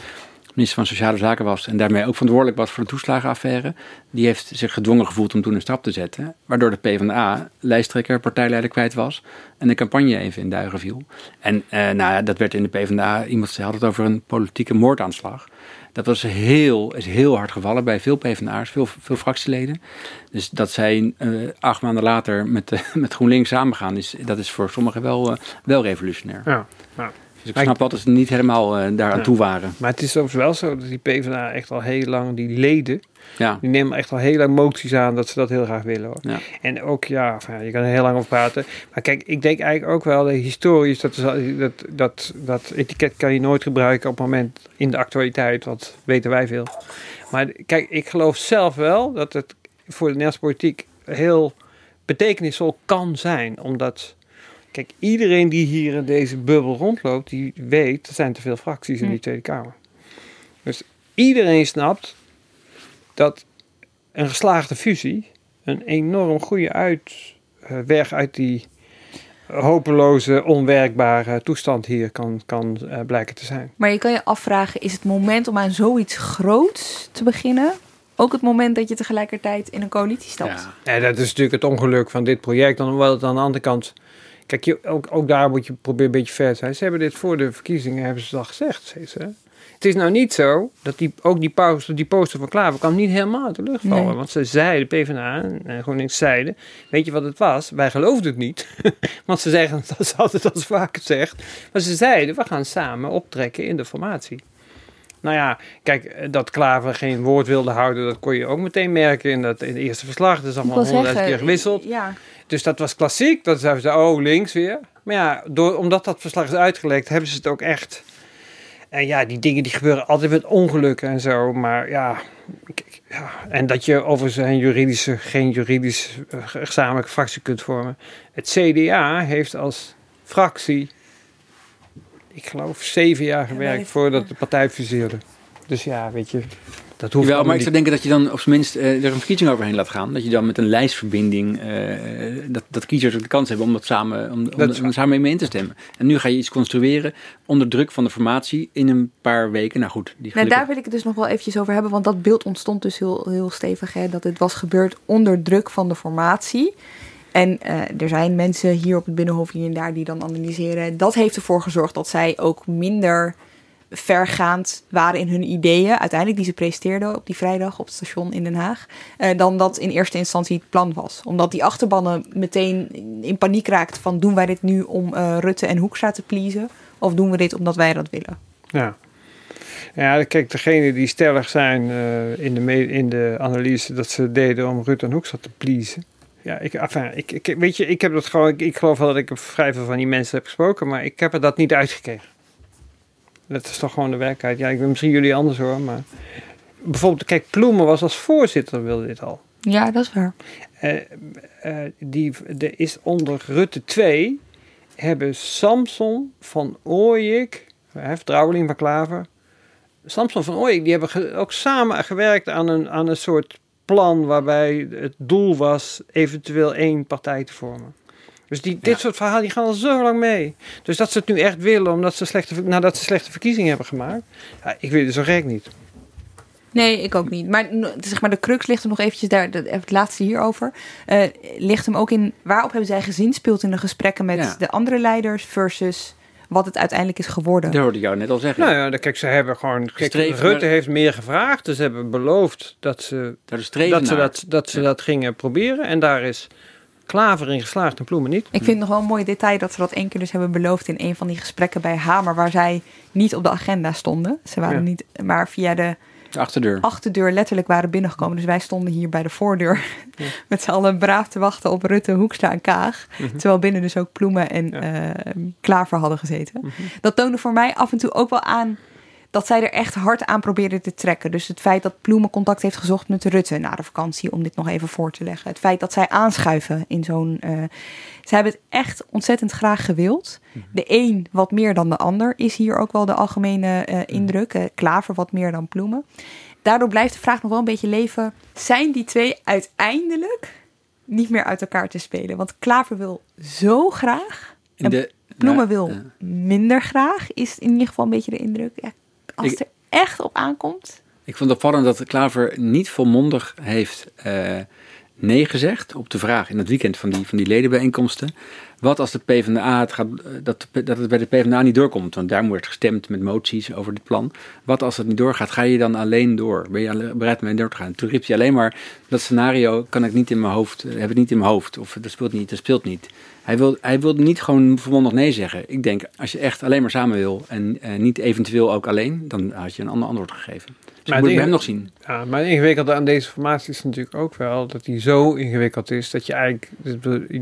minister van Sociale Zaken was en daarmee ook verantwoordelijk was voor de toeslagenaffaire, die heeft zich gedwongen gevoeld om toen een stap te zetten, waardoor de PvdA lijsttrekker, partijleider kwijt was en de campagne even in duigen viel. En uh, nou dat werd in de PvdA, iemand had het over een politieke moordaanslag. Dat was heel, is heel hard gevallen bij veel PvdA'ers, veel, veel fractieleden. Dus dat zij uh, acht maanden later met, met GroenLinks samengaan, is, dat is voor sommigen wel, uh, wel revolutionair. Ja, ja. Dus ik snap wel dat ze niet helemaal uh, daar aan toe waren. Maar het is overigens wel zo dat die PvdA echt al heel lang, die leden, ja. die nemen echt al heel lang moties aan dat ze dat heel graag willen. Hoor. Ja. En ook, ja, je kan er heel lang over praten. Maar kijk, ik denk eigenlijk ook wel, de historisch, dat, dat, dat, dat etiket kan je nooit gebruiken op het moment in de actualiteit, wat weten wij veel. Maar kijk, ik geloof zelf wel dat het voor de Nederlandse politiek heel betekenisvol kan zijn, omdat... Kijk, iedereen die hier in deze bubbel rondloopt, die weet, er zijn te veel fracties in die Tweede Kamer. Dus iedereen snapt dat een geslaagde fusie een enorm goede uitweg uit die hopeloze, onwerkbare toestand hier kan, kan uh, blijken te zijn. Maar je kan je afvragen, is het moment om aan zoiets groots te beginnen ook het moment dat je tegelijkertijd in een coalitie stapt? Ja, ja dat is natuurlijk het ongeluk van dit project. Dan wel het aan de andere kant Kijk, je, ook, ook daar moet je proberen een beetje ver te zijn. Ze hebben dit voor de verkiezingen, hebben ze al gezegd. Ze. Het is nou niet zo dat die, ook die poster, die poster van Klaver kwam niet helemaal uit de lucht vallen. Nee. Want ze zeiden, PvdA en GroenLinks zeiden, weet je wat het was? Wij geloofden het niet. want ze zeggen, dat is altijd als vaak zegt. Maar ze zeiden, we gaan samen optrekken in de formatie. Nou ja, kijk, dat Klaver geen woord wilde houden, dat kon je ook meteen merken in, dat, in het eerste verslag. Dat is allemaal honderdduizend keer gewisseld. Ja. Dus dat was klassiek. Dat zeiden ze, oh, links weer. Maar ja, door, omdat dat verslag is uitgelekt, hebben ze het ook echt. En ja, die dingen die gebeuren altijd met ongelukken en zo. Maar ja, ja en dat je over zijn juridische, geen juridisch uh, gezamenlijke fractie kunt vormen. Het CDA heeft als fractie, ik geloof, zeven jaar gewerkt ja, voordat de partij fuseerde. Dus ja, weet je, dat hoeft wel, maar ik zou denken dat je dan op zijn minst uh, er een verkiezing overheen laat gaan. Dat je dan met een lijstverbinding, uh, dat, dat kiezers ook de kans hebben om, dat samen, om, om, om samen mee in te stemmen. En nu ga je iets construeren onder druk van de formatie in een paar weken. Nou goed. Die nou, daar wil ik het dus nog wel eventjes over hebben, want dat beeld ontstond dus heel, heel stevig. Hè, dat het was gebeurd onder druk van de formatie. En uh, er zijn mensen hier op het Binnenhof hier en daar die dan analyseren. Dat heeft ervoor gezorgd dat zij ook minder vergaand waren in hun ideeën, uiteindelijk die ze presenteerden op die vrijdag op het station in Den Haag, uh, dan dat in eerste instantie het plan was. Omdat die achterbannen meteen in paniek raakt van doen wij dit nu om uh, Rutte en Hoekstra te pleasen, of doen we dit omdat wij dat willen? Ja. Ja, kijk, degene die stellig zijn uh, in, de in de analyse dat ze deden om Rutte en Hoekstra te pleasen. Ja, ik, enfin, ik, ik, weet je, ik heb dat gewoon, ik, ik geloof wel dat ik vrij veel van die mensen heb gesproken, maar ik heb er dat niet uitgekregen. Dat is toch gewoon de werkelijkheid. Ja, ik ben misschien jullie anders hoor, maar... Bijvoorbeeld, kijk, Ploemen was als voorzitter, wilde dit al. Ja, dat is waar. Uh, uh, die, er is onder Rutte 2 hebben Samson van Ooyek, vertrouweling van Klaver, Samson van Ooyek, die hebben ook samen gewerkt aan een, aan een soort plan waarbij het doel was eventueel één partij te vormen. Dus die, dit ja. soort verhalen die gaan al zo lang mee. Dus dat ze het nu echt willen, omdat ze slechte, nadat ze slechte verkiezingen hebben gemaakt. Ja, ik weet het zo gek niet. Nee, ik ook niet. Maar, zeg maar de crux ligt er nog eventjes daar, het laatste hierover. Uh, ligt hem ook in waarop hebben zij gezinspeeld in de gesprekken met ja. de andere leiders versus wat het uiteindelijk is geworden. Dat hoorde ik jou net al zeggen. Nou ja, kijk, ze hebben gewoon. Kijk, Rutte naar... heeft meer gevraagd. Dus ze hebben beloofd dat ze dat, dat, ze, dat, dat, ze ja. dat gingen proberen. En daar is Klaver in geslaagd en Ploemen niet. Ik vind het nog wel een mooi detail dat ze dat één keer dus hebben beloofd in een van die gesprekken bij Hamer, waar zij niet op de agenda stonden. Ze waren ja. niet, maar via de, de, achterdeur. achterdeur letterlijk waren binnengekomen. Dus wij stonden hier bij de voordeur ja. met z'n allen braaf te wachten op Rutte, Hoekstra en Kaag. Mm -hmm. Terwijl binnen dus ook Ploemen en ja. uh, Klaver hadden gezeten. Mm -hmm. Dat toonde voor mij af en toe ook wel aan dat zij er echt hard aan probeerden te trekken. Dus het feit dat Ploemen contact heeft gezocht met Rutte na de vakantie, om dit nog even voor te leggen. Het feit dat zij aanschuiven in zo'n. Uh, ze hebben het echt ontzettend graag gewild. De een wat meer dan de ander is hier ook wel de algemene uh, indruk. Uh, Klaver wat meer dan Ploemen. Daardoor blijft de vraag nog wel een beetje leven: zijn die twee uiteindelijk niet meer uit elkaar te spelen? Want Klaver wil zo graag. En de, Ploemen wil minder graag, is in ieder geval een beetje de indruk. Ja, als ik, er echt op aankomt? Ik vond het opvallend dat Klaver niet volmondig heeft uh, nee gezegd op de vraag in het weekend van die, van die ledenbijeenkomsten. Wat als de PvdA het gaat, eh, dat, dat het bij de PvdA niet doorkomt? Want daar wordt gestemd met moties over dit plan. Wat als het niet doorgaat? Ga je dan alleen door? Ben je bereid om door te gaan? Toen riep hij alleen maar: dat scenario kan ik niet in mijn hoofd, eh, heb ik niet in mijn hoofd. Of dat speelt niet, dat speelt niet. Hij wil, hij wil niet gewoon vermondig nee zeggen. Ik denk, als je echt alleen maar samen wil en uh, niet eventueel ook alleen, dan had je een ander antwoord gegeven. Dus maar moet ik hem nog zien. Ja, maar het ingewikkelde aan deze formatie is natuurlijk ook wel dat hij zo ingewikkeld is dat je eigenlijk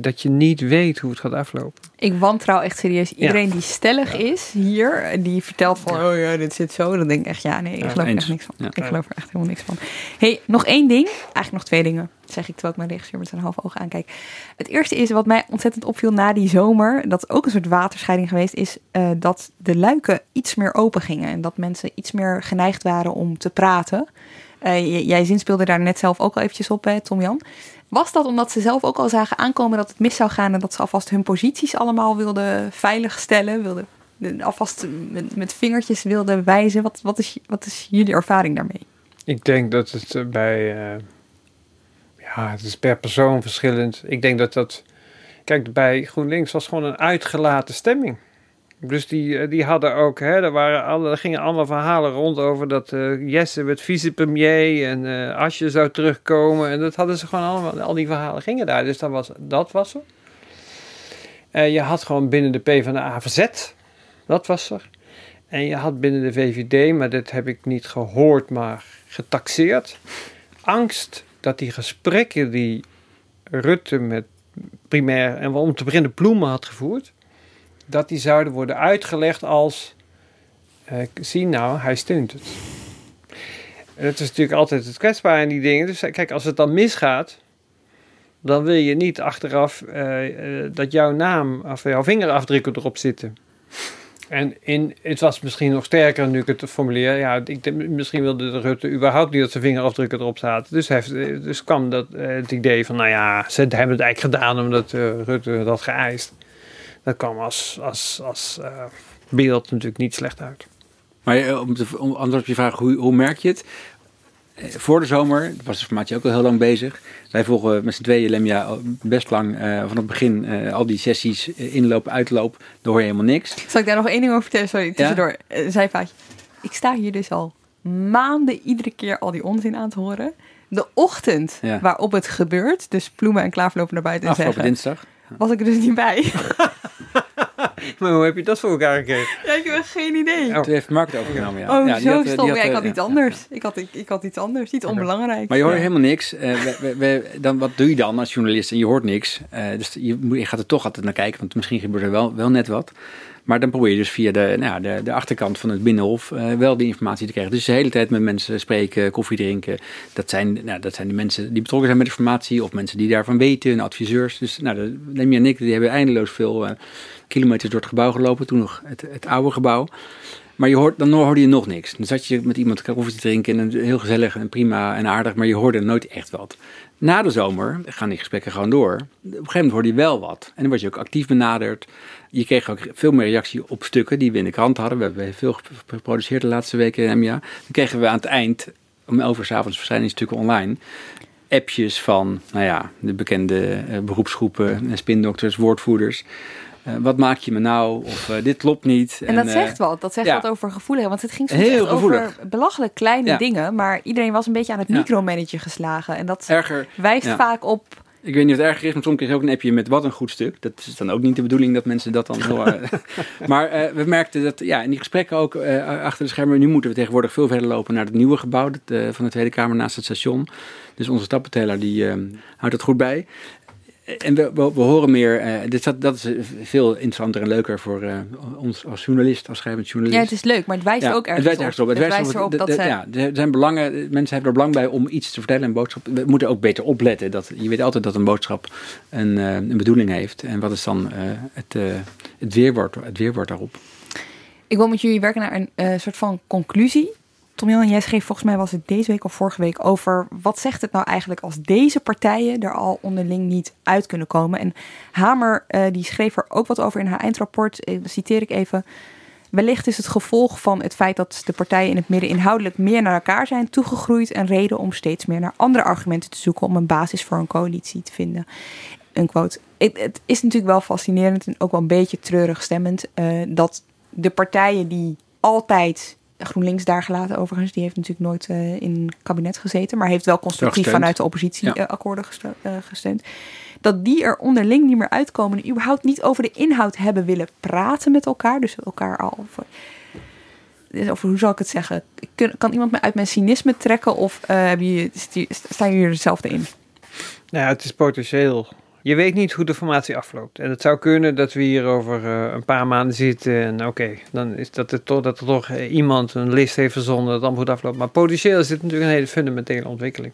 dat je niet weet hoe het gaat aflopen. Ik wantrouw echt serieus iedereen die stellig is hier, die vertelt van oh ja, dit zit zo. Dan denk ik echt ja, nee, ik geloof er echt niks van. Ik geloof er echt helemaal niks van. hey, nog één ding, eigenlijk nog twee dingen. zeg ik terwijl ik mijn regisseur met zijn half ogen aankijk. Het eerste is wat mij ontzettend opviel na die zomer, dat ook een soort waterscheiding geweest is, uh, dat de luiken iets meer open gingen en dat mensen iets meer geneigd waren om te praten. Uh, jij zinspeelde daar net zelf ook al eventjes op, hè, Tom Jan. Was dat omdat ze zelf ook al zagen aankomen dat het mis zou gaan en dat ze alvast hun posities allemaal wilden veiligstellen, wilden alvast met, vingertjes wilden wijzen? Wat, wat, is, wat is jullie ervaring daarmee? Ik denk dat het eh, bij, uh, ja, het is per persoon verschillend. Ik denk dat dat, kijk, bij GroenLinks was gewoon een uitgelaten stemming. Dus die, eh, die hadden ook, hè, er, waren alle, gingen allemaal verhalen rond over dat uh, Jesse werd vicepremier en uh, Asje zou terugkomen. En dat hadden ze gewoon allemaal, al die verhalen gingen daar. Dus dat was, dat was er. Je had gewoon binnen de PvdA verzet. Dat was er. En je had binnen de VVD, maar dat heb ik niet gehoord, maar getaxeerd. Angst dat die gesprekken die Rutte met primair en om te beginnen Ploemen had gevoerd dat die zouden worden uitgelegd als, uh, zie nou, hij steunt het. Dat is natuurlijk altijd het kwetsbaar in die dingen. Dus kijk, als het dan misgaat, dan wil je niet achteraf uh, dat jouw naam of jouw vingerafdrukken erop zitten. En in, het was misschien nog sterker nu ik het formuleer. Ja, ik, misschien wilde de Rutte überhaupt niet dat zijn vingerafdrukken erop zaten. Dus, heeft, dus kwam dat, het idee van, nou ja, ze hebben het eigenlijk gedaan omdat Rutte dat geëist dat kwam als, als, als uh, beeld natuurlijk niet slecht uit. Maar eh, om, te, om antwoord op je vraag, hoe, hoe merk je het? Eh, voor de zomer was de formatie ook al heel lang bezig. Wij volgen met z'n tweeën Lemja best lang uh, van het begin uh, al die sessies, inloop, uitloop. Daar hoor je helemaal niks. Zal ik daar nog één ding over vertellen? Sorry, tussendoor. Ja? Zijvaatje. Ik sta hier dus al maanden iedere keer al die onzin aan te horen. De ochtend ja. waarop het gebeurt, dus Ploemen en Klaver lopen naar buiten en Afgelopen zeggen... dinsdag was ik er dus niet bij. maar hoe heb je dat voor elkaar gekregen? Ja, ik heb geen idee. Oh. Toen heeft Mark het overgenomen, ja. Oh, ja, zo had, stom. ja, ik had iets anders. Ik had, ik, ik had iets anders, iets onbelangrijks. Maar je hoort helemaal niks. Uh, we, we, we, dan, wat doe je dan als journalist en je hoort niks? Uh, dus je, je, gaat er toch altijd naar kijken, want misschien gebeurt er wel, wel net wat. Maar dan probeer je dus via de, nou, de, de achterkant van het Binnenhof uh, wel die informatie te krijgen. Dus de hele tijd met mensen spreken, koffie drinken. Dat zijn, nou, dat zijn de mensen die betrokken zijn met informatie of mensen die daarvan weten, adviseurs. Dus nou, en ik, die hebben eindeloos veel uh, kilometers door het gebouw gelopen. Toen nog het, het oude gebouw. Maar je hoort, dan hoorde je nog niks. Dan zat je met iemand koffie te drinken en heel gezellig en prima en aardig, maar je hoorde nooit echt wat. Na de zomer gaan die gesprekken gewoon door. Op een gegeven moment hoorde je wel wat. En dan word je ook actief benaderd. Je kreeg ook veel meer reactie op stukken die we in de krant hadden. We hebben veel geproduceerd de laatste weken in MJA. Dan kregen we aan het eind, om elf uur s avonds verschijnen stukken online appjes van nou ja, de bekende uh, beroepsgroepen, spindokters, woordvoerders. Uh, wat maak je me nou? Of uh, dit klopt niet. En, en dat zegt wat. Dat zegt ja. wat over gevoelig. Want het ging soms Heel over belachelijk kleine ja. dingen. Maar iedereen was een beetje aan het micromanagen geslagen. En dat Erger. wijst vaak op ik weet niet wat erger is, maar soms kreeg je ook een appje met wat een goed stuk. Dat is dan ook niet de bedoeling dat mensen dat dan horen. maar uh, we merkten dat ja, in die gesprekken ook uh, achter de schermen. Nu moeten we tegenwoordig veel verder lopen naar het nieuwe gebouw dat, uh, van de Tweede Kamer naast het station. Dus onze stappenteller die houdt het goed bij en we, we, we, horen meer, uh, dit, dat, dat is veel interessanter en leuker voor uh, ons als journalist, als schrijvend journalist. Ja, het is leuk, maar het wijst ja, ook ergens het wijst ergens op. Het, het wijst erop dat. Ja, er zijn belangen, mensen hebben er belang bij om iets te vertellen, een boodschap. We moeten ook beter opletten. Dat, je weet altijd dat een boodschap een, een bedoeling heeft. En wat is dan het, het, weerwoord, het weerwoord daarop? Ik wil met jullie werken naar een soort van conclusie Tom Jan, jij schreef volgens mij was het deze week of vorige week over wat zegt het nou eigenlijk als deze partijen er al onderling niet uit kunnen komen. En Hamer uh, die schreef er ook wat over in haar eindrapport, uh, citeer ik even. Wellicht is het gevolg van het feit dat de partijen in het midden inhoudelijk meer naar elkaar zijn toegegroeid een reden om steeds meer naar andere argumenten te zoeken om een basis voor een coalitie te vinden. Een quote. Het, is natuurlijk wel fascinerend en ook wel een beetje treurig stemmend uh, dat de partijen die altijd GroenLinks daar gelaten overigens, die heeft natuurlijk nooit uh, in kabinet gezeten, maar heeft wel constructief vanuit de oppositie ja. uh, akkoorden gesteund dat die er onderling niet meer uitkomen en überhaupt niet over de inhoud hebben willen praten met elkaar. Dus elkaar al over, dus over hoe zal ik het zeggen? Kan iemand me uit mijn cynisme trekken of uh, hebben jullie, staan jullie er hetzelfde in? Nou ja, het is potentieel je weet niet hoe de formatie afloopt. En het zou kunnen dat we hier over uh, een paar maanden zitten. En oké, dan is dat, het toch, dat er toch iemand een list heeft verzonnen dat dan goed afloopt. Maar potentieel is dit natuurlijk een hele fundamentele ontwikkeling.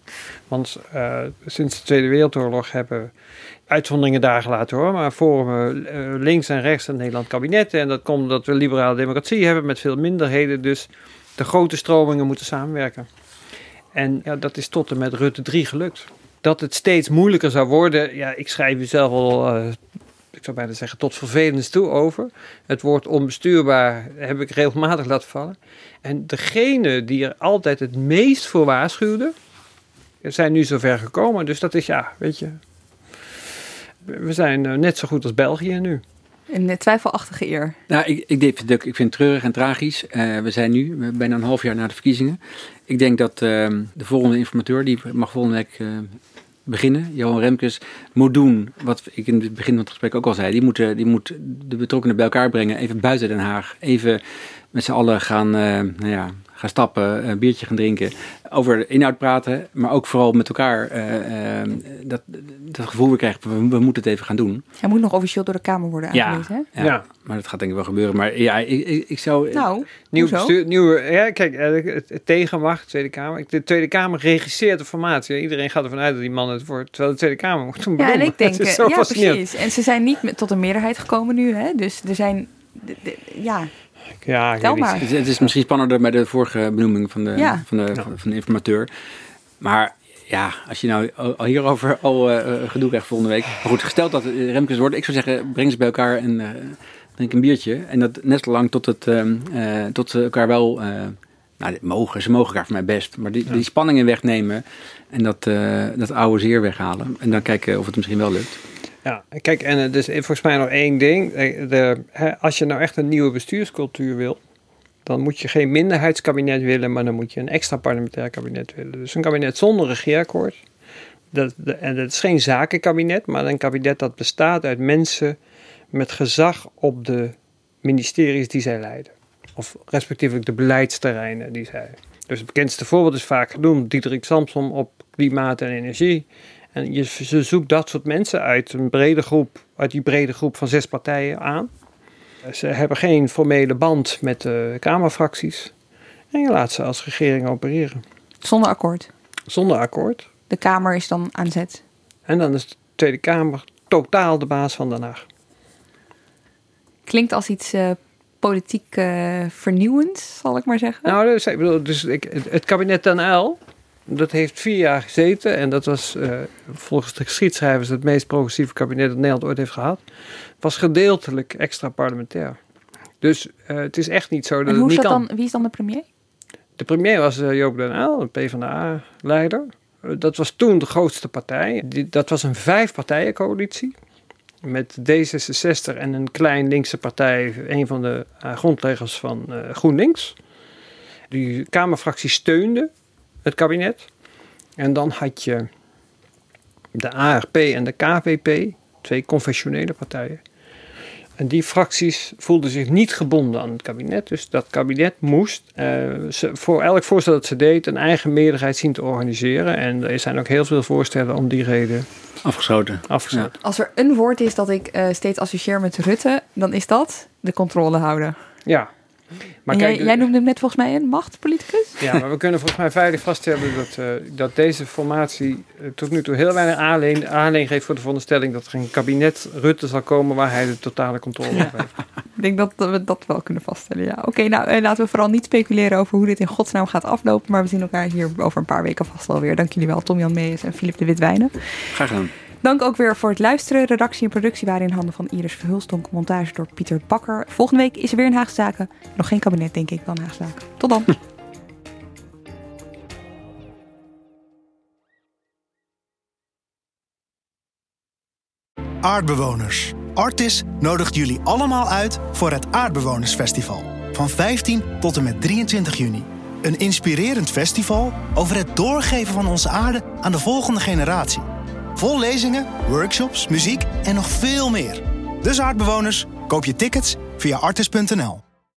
Want uh, sinds de Tweede Wereldoorlog hebben uitzonderingen daar gelaten hoor. Maar vormen uh, links en rechts een Nederland kabinet. En dat komt omdat we liberale democratie hebben met veel minderheden. Dus de grote stromingen moeten samenwerken. En ja, dat is tot en met Rutte 3 gelukt dat het steeds moeilijker zou worden. Ja, ik schrijf u zelf al, uh, ik zou bijna zeggen, tot vervelens toe over. Het woord onbestuurbaar heb ik regelmatig laten vallen. En degene die er altijd het meest voor waarschuwden, zijn nu zover gekomen. Dus dat is ja, weet je. We zijn eh, net zo goed als België nu. Een twijfelachtige eer. Nou, ik, ik, ik vind het treurig en tragisch. Uh, we zijn nu bijna een half jaar na de verkiezingen. Ik denk dat uh, de volgende informateur, die mag volgende week uh, beginnen. Johan Remkes moet doen wat ik in het begin van het gesprek ook al zei. Die moet, die moet de betrokkenen bij elkaar brengen, even buiten Den Haag. Even met z'n allen gaan, uh, nou ja, gaan stappen, een biertje gaan drinken, over de inhoud praten, maar ook vooral met elkaar uh, uh, dat, dat gevoel weer krijgen, we, we, moeten het even gaan doen. Hij moet nog officieel door de Kamer worden aangewezen, ja, hè? Ja, ja, maar dat gaat denk ik wel gebeuren. Maar ja, ik, ik, ik zou... Nou, nieuw bestuur, nieuwe, ja, kijk, het tegenmacht, Tweede Kamer. De Tweede Kamer regisseert de formatie. Iedereen gaat ervan uit dat die man het wordt, terwijl de Tweede Kamer moet doen. Ja, en ik denk, ja, precies. En ze zijn niet met, tot een meerderheid gekomen nu, hè? Dus er zijn, de, de, ja, ja, Tel maar. Het, is misschien spannender bij de vorige benoeming van de, ja. van, de, van de informateur. Maar ja, als je nou al hierover al uh, gedoe krijgt volgende week. Maar goed, gesteld dat Remkes wordt, ik zou zeggen, breng ze bij elkaar en uh, drink een biertje. En dat net lang tot, het, uh, tot ze elkaar wel, nou, mogen, ze mogen elkaar voor mij best. Maar die, ja. die spanningen wegnemen en dat, dat oude zeer weghalen. En dan kijken of het misschien wel lukt. Ja, kijk, en dus volgens mij nog één ding. De, hè, als je nou echt een nieuwe bestuurscultuur wil, dan moet je geen minderheidskabinet willen, maar dan moet je een extra parlementair kabinet willen. Dus een kabinet zonder regeerakkoord. Dat, en dat is geen zakenkabinet, maar een kabinet dat bestaat uit mensen met gezag op de ministeries die zij leiden. Of respectievelijk de beleidsterreinen die zij. Dus het bekendste voorbeeld is vaak genoemd, Diederik Samsom op klimaat en energie. En je, zoekt dat soort mensen uit een brede groep, uit die brede groep van zes partijen aan. Ze hebben geen formele band met de Kamerfracties. En je laat ze als regering opereren. Zonder akkoord? Zonder akkoord. De Kamer is dan aan zet? En dan is de Tweede Kamer totaal de baas van Den Haag. Klinkt als iets uh, politiek uh, vernieuwends, zal ik maar zeggen. Nou, dus, ik bedoel, dus ik, het kabinet Den L dat heeft vier jaar gezeten en dat was uh, volgens de geschiedschrijvers het meest progressieve kabinet dat Nederland ooit heeft gehad. Was gedeeltelijk extra parlementair. Dus uh, het is echt niet zo dat en hoe het niet is kan. Dan, wie is dan de premier? De premier was uh, Joop den Uyl, een PvdA-leider. dat was toen de grootste partij. Die, dat was een vijfpartijencoalitie. Met D66 en een klein linkse partij, een van de grondleggers van GroenLinks. Die Kamerfractie steunde het kabinet. En dan had je de ARP en de KVP, twee confessionele partijen. En die fracties voelden zich niet gebonden aan het kabinet. Dus dat kabinet moest ze, voor elk voorstel dat ze deed een eigen meerderheid zien te organiseren. En er zijn ook heel veel voorstellen om die reden afgesloten. afgesloten. Als er een woord is dat ik uh, steeds associeer met Rutte, dan is dat de controle houden. Ja, maar kijk, jij, jij, noemde hem net volgens mij een machtspoliticus. Ja, maar we kunnen volgens mij veilig vaststellen dat, uh, dat deze formatie uh, tot nu toe heel weinig aanleen geeft voor de veronderstelling dat er een kabinet Rutte zal komen waar hij de totale controle ja. op heeft. Ik denk dat we dat wel kunnen vaststellen, ja. Oké, okay, nou uh, laten we vooral niet speculeren over hoe dit in godsnaam gaat aflopen. Maar we zien elkaar hier over een paar weken vast alweer. Dank jullie wel, Tom Jan Meijers en Filip de Witwijnen. Graag gedaan. Dank ook weer voor het luisteren. Redactie en productie waren in handen van Iris Verhulstonk. Montage door Pieter Bakker. Volgende week is er weer een Haagse Zaken. Nog geen kabinet, denk ik, een Haagse Zaken. Tot dan. Aardbewoners. Artis nodigt jullie allemaal uit voor het Aardbewonersfestival. Van 15 tot en met 23 juni. Een inspirerend festival over het doorgeven van onze aarde aan de volgende generatie. Vol lezingen, workshops, muziek en nog veel meer. Dus aardbewoners, koop je tickets via artis.nl.